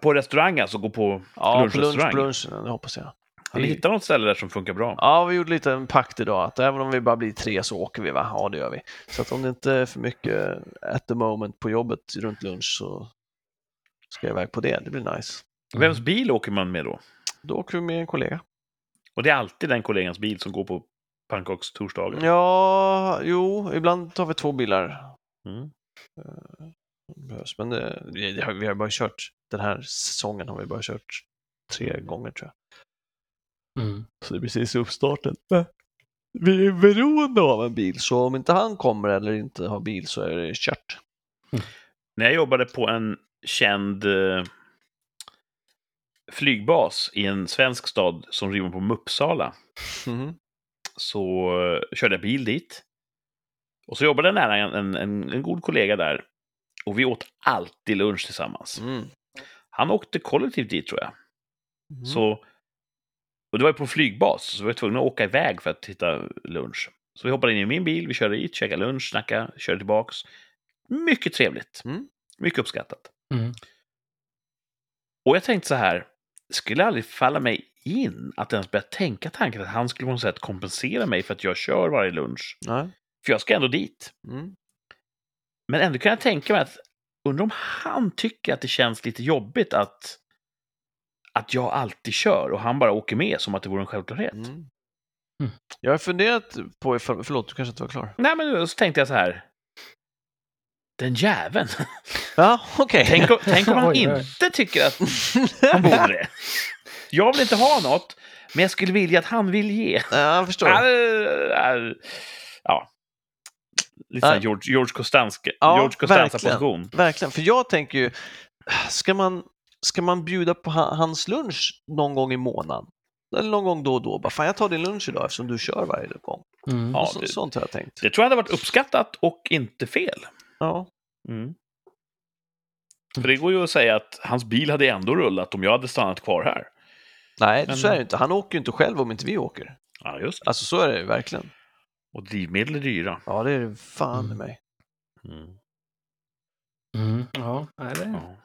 På restaurang alltså, gå på Ja, på lunch, på lunchen, det hoppas jag. Har ni hittat något ställe där som funkar bra? Ja, vi gjorde lite en pakt idag att även om vi bara blir tre så åker vi va? Ja, det gör vi. Så att om det inte är för mycket at the moment på jobbet runt lunch så ska jag iväg på det. Det blir nice. Vems bil åker man med då? Då åker vi med en kollega. Och det är alltid den kollegans bil som går på pannkakstorsdagen? Ja, jo, ibland tar vi två bilar. Mm. Behövs. Men det, vi, har, vi har bara kört, den här säsongen har vi bara kört tre gånger tror jag. Mm. Så det är precis i uppstarten. Vi är beroende av en bil, så om inte han kommer eller inte har bil så är det kört. När jag jobbade på en känd eh, flygbas i en svensk stad som rimmar på Uppsala Mhm. så eh, körde jag bil dit. Och så jobbade jag nära en, en, en, en god kollega där. Och vi åt alltid lunch tillsammans. Mm. Han åkte kollektivt dit tror jag. Mm. Så, och det var ju på flygbas, så vi var tvungna att åka iväg för att hitta lunch. Så vi hoppade in i min bil, vi körde dit, käkade lunch, snackade, körde tillbaks. Mycket trevligt. Mm. Mycket uppskattat. Mm. Och jag tänkte så här, skulle aldrig falla mig in att ens börja tänka tanken att han skulle på något sätt kompensera mig för att jag kör varje lunch. Nej. För jag ska ändå dit. Mm. Men ändå kan jag tänka mig att undrar om han tycker att det känns lite jobbigt att, att jag alltid kör och han bara åker med som att det vore en självklarhet. Mm. Mm. Jag har funderat på ifall, förlåt, du kanske inte var klar? Nej, men så tänkte jag så här. Den jäveln. Ja, okej. Tänk, om- tänk om han Oj, oj. inte tycker att han borde det. Jag vill inte ha något, men jag skulle vilja att han vill ge. Ja, jag förstår. Ja, det- ja. lite Ja. George, George Costanza, Ja, George Costanza-position. Verkligen, för jag tänker ju, ska man, ska man bjuda på ha- hans lunch någon gång i månaden? Eller någon gång då och då? Bara, fan, jag tar din lunch idag eftersom du kör varje gång. Mm. Ja, så, det- sånt har jag tänkt. Det tror jag hade varit uppskattat och inte fel. Ja. Mm. För det går ju att säga att hans bil hade ändå rullat om jag hade stannat kvar här. Nej, Men- så är det inte. Han åker ju inte själv om inte vi åker. Ja, just det. Alltså så är det ju verkligen. Och drivmedel är dyra. Ja, det är det fan Mm. i mig. Mm. Mm. Ja, nej, det... Ja.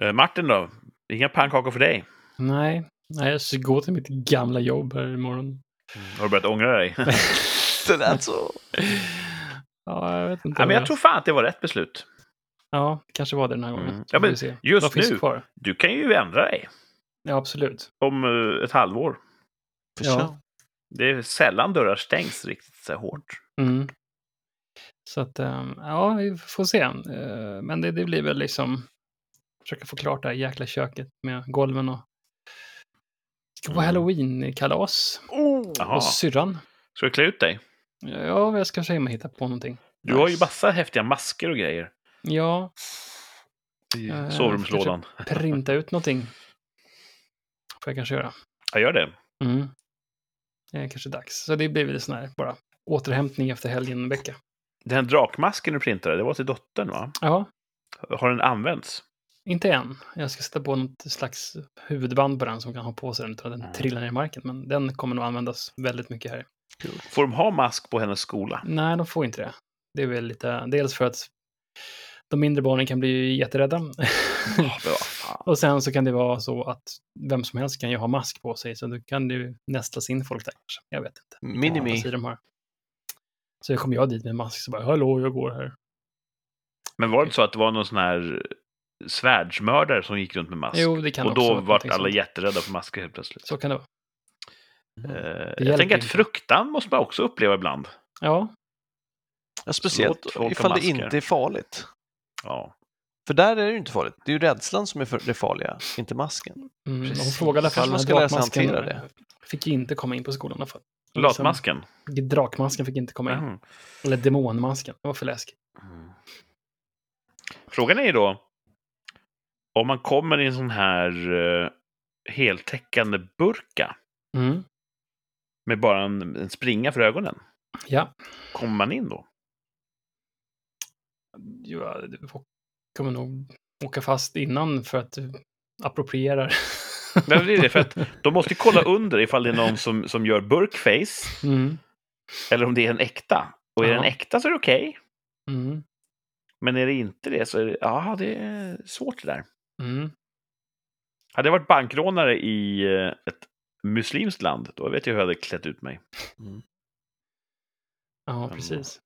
Eh, Martin då? Inga pannkakor för dig? nej. nej, jag ska gå till mitt gamla jobb här imorgon. Har du börjat ångra dig? Det lät så. Ja, jag vet inte. ja, men jag tror fan att det var rätt beslut. Ja, kanske var det den här gången. Mm. Ja, men just nu- kvar? Du kan ju ändra dig Ja, absolut. om eh, ett halvår. Ja. Det är sällan dörrar stängs riktigt så hårt. Mm. Så att, ehm, ja, vi får se. Eh, Men det, det blir väl liksom försöka få klart det här jäkla köket med golven och det ska vara Mm. halloween-kalas Jaha. hos syrran. Ska du klä ut dig? Ja, jag ska om jag hittar på någonting. Du har ju massa häftiga masker och grejer Ja, i Eh, sovrumslådan. printa ut någonting. Får jag kanske göra. Jag gör det. Mm. Det är kanske dags. Så det blir väl sån här bara återhämtning efter helgen en vecka. Den här drakmasken du printade, det var till dottern va? Ja, Har den använts? Inte än. Jag ska sätta på något slags huvudband på den som kan ha på sig den utan att den Mm. trillar ner i marken. Men den kommer nog användas väldigt mycket här. Får de ha mask på hennes skola? Nej, de får inte det. Det är väl lite, dels för att de mindre barnen kan bli jätterädda. Fan. Och sen så kan det vara så att vem som helst kan ju ha mask på sig, så då kan det ju nästlas in folk där kanske. Jag vet inte. Vilken Minimi. har. Så kommer jag dit med mask så bara, hallå, jag går här. Men var det inte så att det var någon sån här svärdsmördare som gick runt med mask? Jo, det kan och då vart alla sånt. jätterädda för masker helt plötsligt. Så kan det vara. Eh, hjälper jag tänker att fruktan måste man också uppleva ibland. Ja, Ja, speciellt ifall det inte är farligt. Ja. För där är det ju inte farligt. Det är ju rädslan som är för- det farliga, inte masken. mm, hon frågade i alla Kanske fall. man ska lära sig hantera det. Fick ju inte komma in på skolan i alla fall. Latmasken. Liksom, drakmasken fick inte komma in. Mhm. Eller demonmasken. Det var för läskigt. Mm. Frågan är ju då, om man kommer i en sån här uh, heltäckande burka Mm. med bara en, en springa för ögonen, Ja, kommer man in då? ja, du kommer nog åka fast innan för att du approprierar. Men det är det, för att de måste ju kolla under ifall det är någon som, som gör burkface, Mm. eller om det är en äkta. Och är Ja. den äkta så är det okej, Mm. men är det inte det så är det, ja, det är svårt det där. Mm. Hade jag varit bankrånare i eh, ett muslimskt land, då vet jag hur jag hade klätt ut mig. Ja, Men- precis.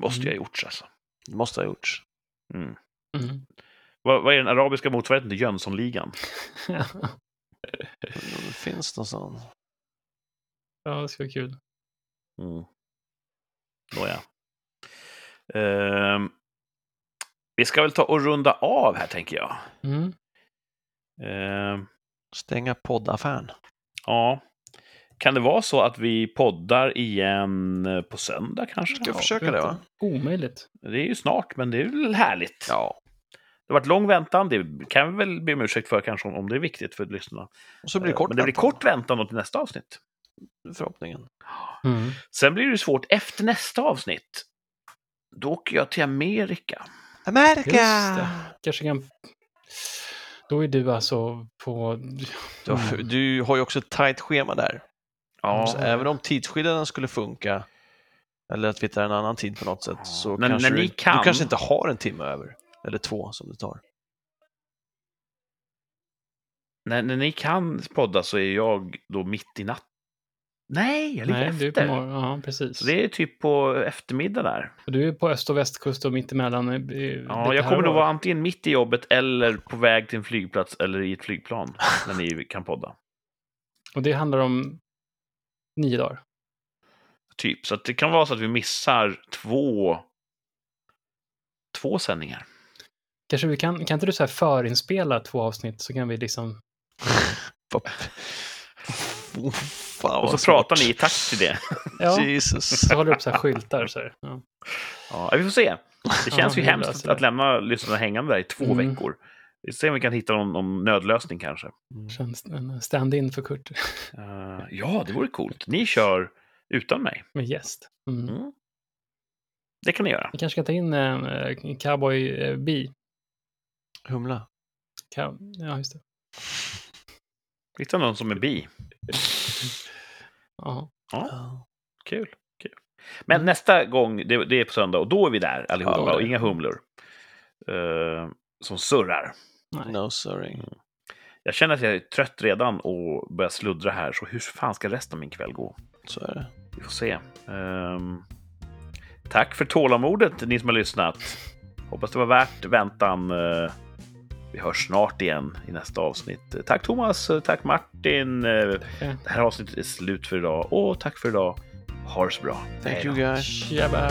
Måste Mm. jag ha gjorts alltså. Det måste ha gjorts. Mm. Mm. Vad, vad är den arabiska motsvarigheten till Jönssonligan? Det finns någon sån. ja, det ska vara kul. Mm. Nåja. Ehm, vi ska väl ta och runda av här, tänker jag. Mm. Ehm, Stänga poddaffären. ja. Kan det vara så att vi poddar igen eh, på söndag kanske? Ska jag Ja, försöka det va? Omöjligt. Det är ju snart, men det är väl härligt. Ja. Det har varit lång väntan, det kan vi väl be om ursäkt för kanske om- det är viktigt för lyssnarna. Och så blir det kort men det blir kort väntan till nästa avsnitt. Förhoppningen. Mm. Sen blir det svårt efter nästa avsnitt. Då åker jag till Amerika. Amerika! Kanske kan... Då är du alltså på... Du, har- du har ju också ett tajt schema där. Ja, Så även om tidsskillnaden skulle funka, eller att vi hittar en annan tid på något sätt, så Men kanske när du, kan- du kanske inte har en timme över. Eller två som det tar. när, när ni kan podda så är jag då mitt i natt. Nej, jag ligger Nej, du är på efter. morgon. Ja, precis. Så det är typ på eftermiddag där. Och Du är på öst och västkust och mittemellan. eh, Ja, jag kommer nog var. vara antingen mitt i jobbet eller på väg till en flygplats eller i ett flygplan när ni kan podda. Och det handlar om nio dagar. Typ, så det kan vara så att vi missar två, två sändningar. Kanske vi kan, kan inte du så här förinspela två avsnitt så kan vi liksom... Fan, Och så pratar svårt. ni i takt till det. Ja, Jesus. så håller du upp så här skyltar. Så här. Ja. Ja, vi får se. Det känns Ja, ju hemskt att, att lämna lyssnarna hängande där i två Mm. veckor. Vi får se om vi kan hitta någon, någon nödlösning kanske. Känns en stand-in för Kurt Eh, ja, det vore coolt. Ni kör utan mig. med gäst. Mm. Mm. Det kan ni göra. Vi kanske ska ta in en uh, cowboy uh, bi. Humla. Cow ja, just det. Hitta någon som är bi. Ja. Ja, kul. kul. Men nästa gång, det, det är på söndag, och då är vi där allihopa, Ja, och inga humlor. eh, som surrar. Nej. No sorry. Jag känner att jag är trött redan och börjar sluddra här, så hur fan ska resten av min kväll gå? Så är det. Vi får se. Ehm, tack för tålamodet, ni som har lyssnat. Hoppas det var värt väntan. Eh, vi hörs snart igen i nästa avsnitt. Tack Thomas, tack Martin. Det här avsnittet är slut för idag. Och tack för idag. Ha det så bra. Thank you guys. Tjaba.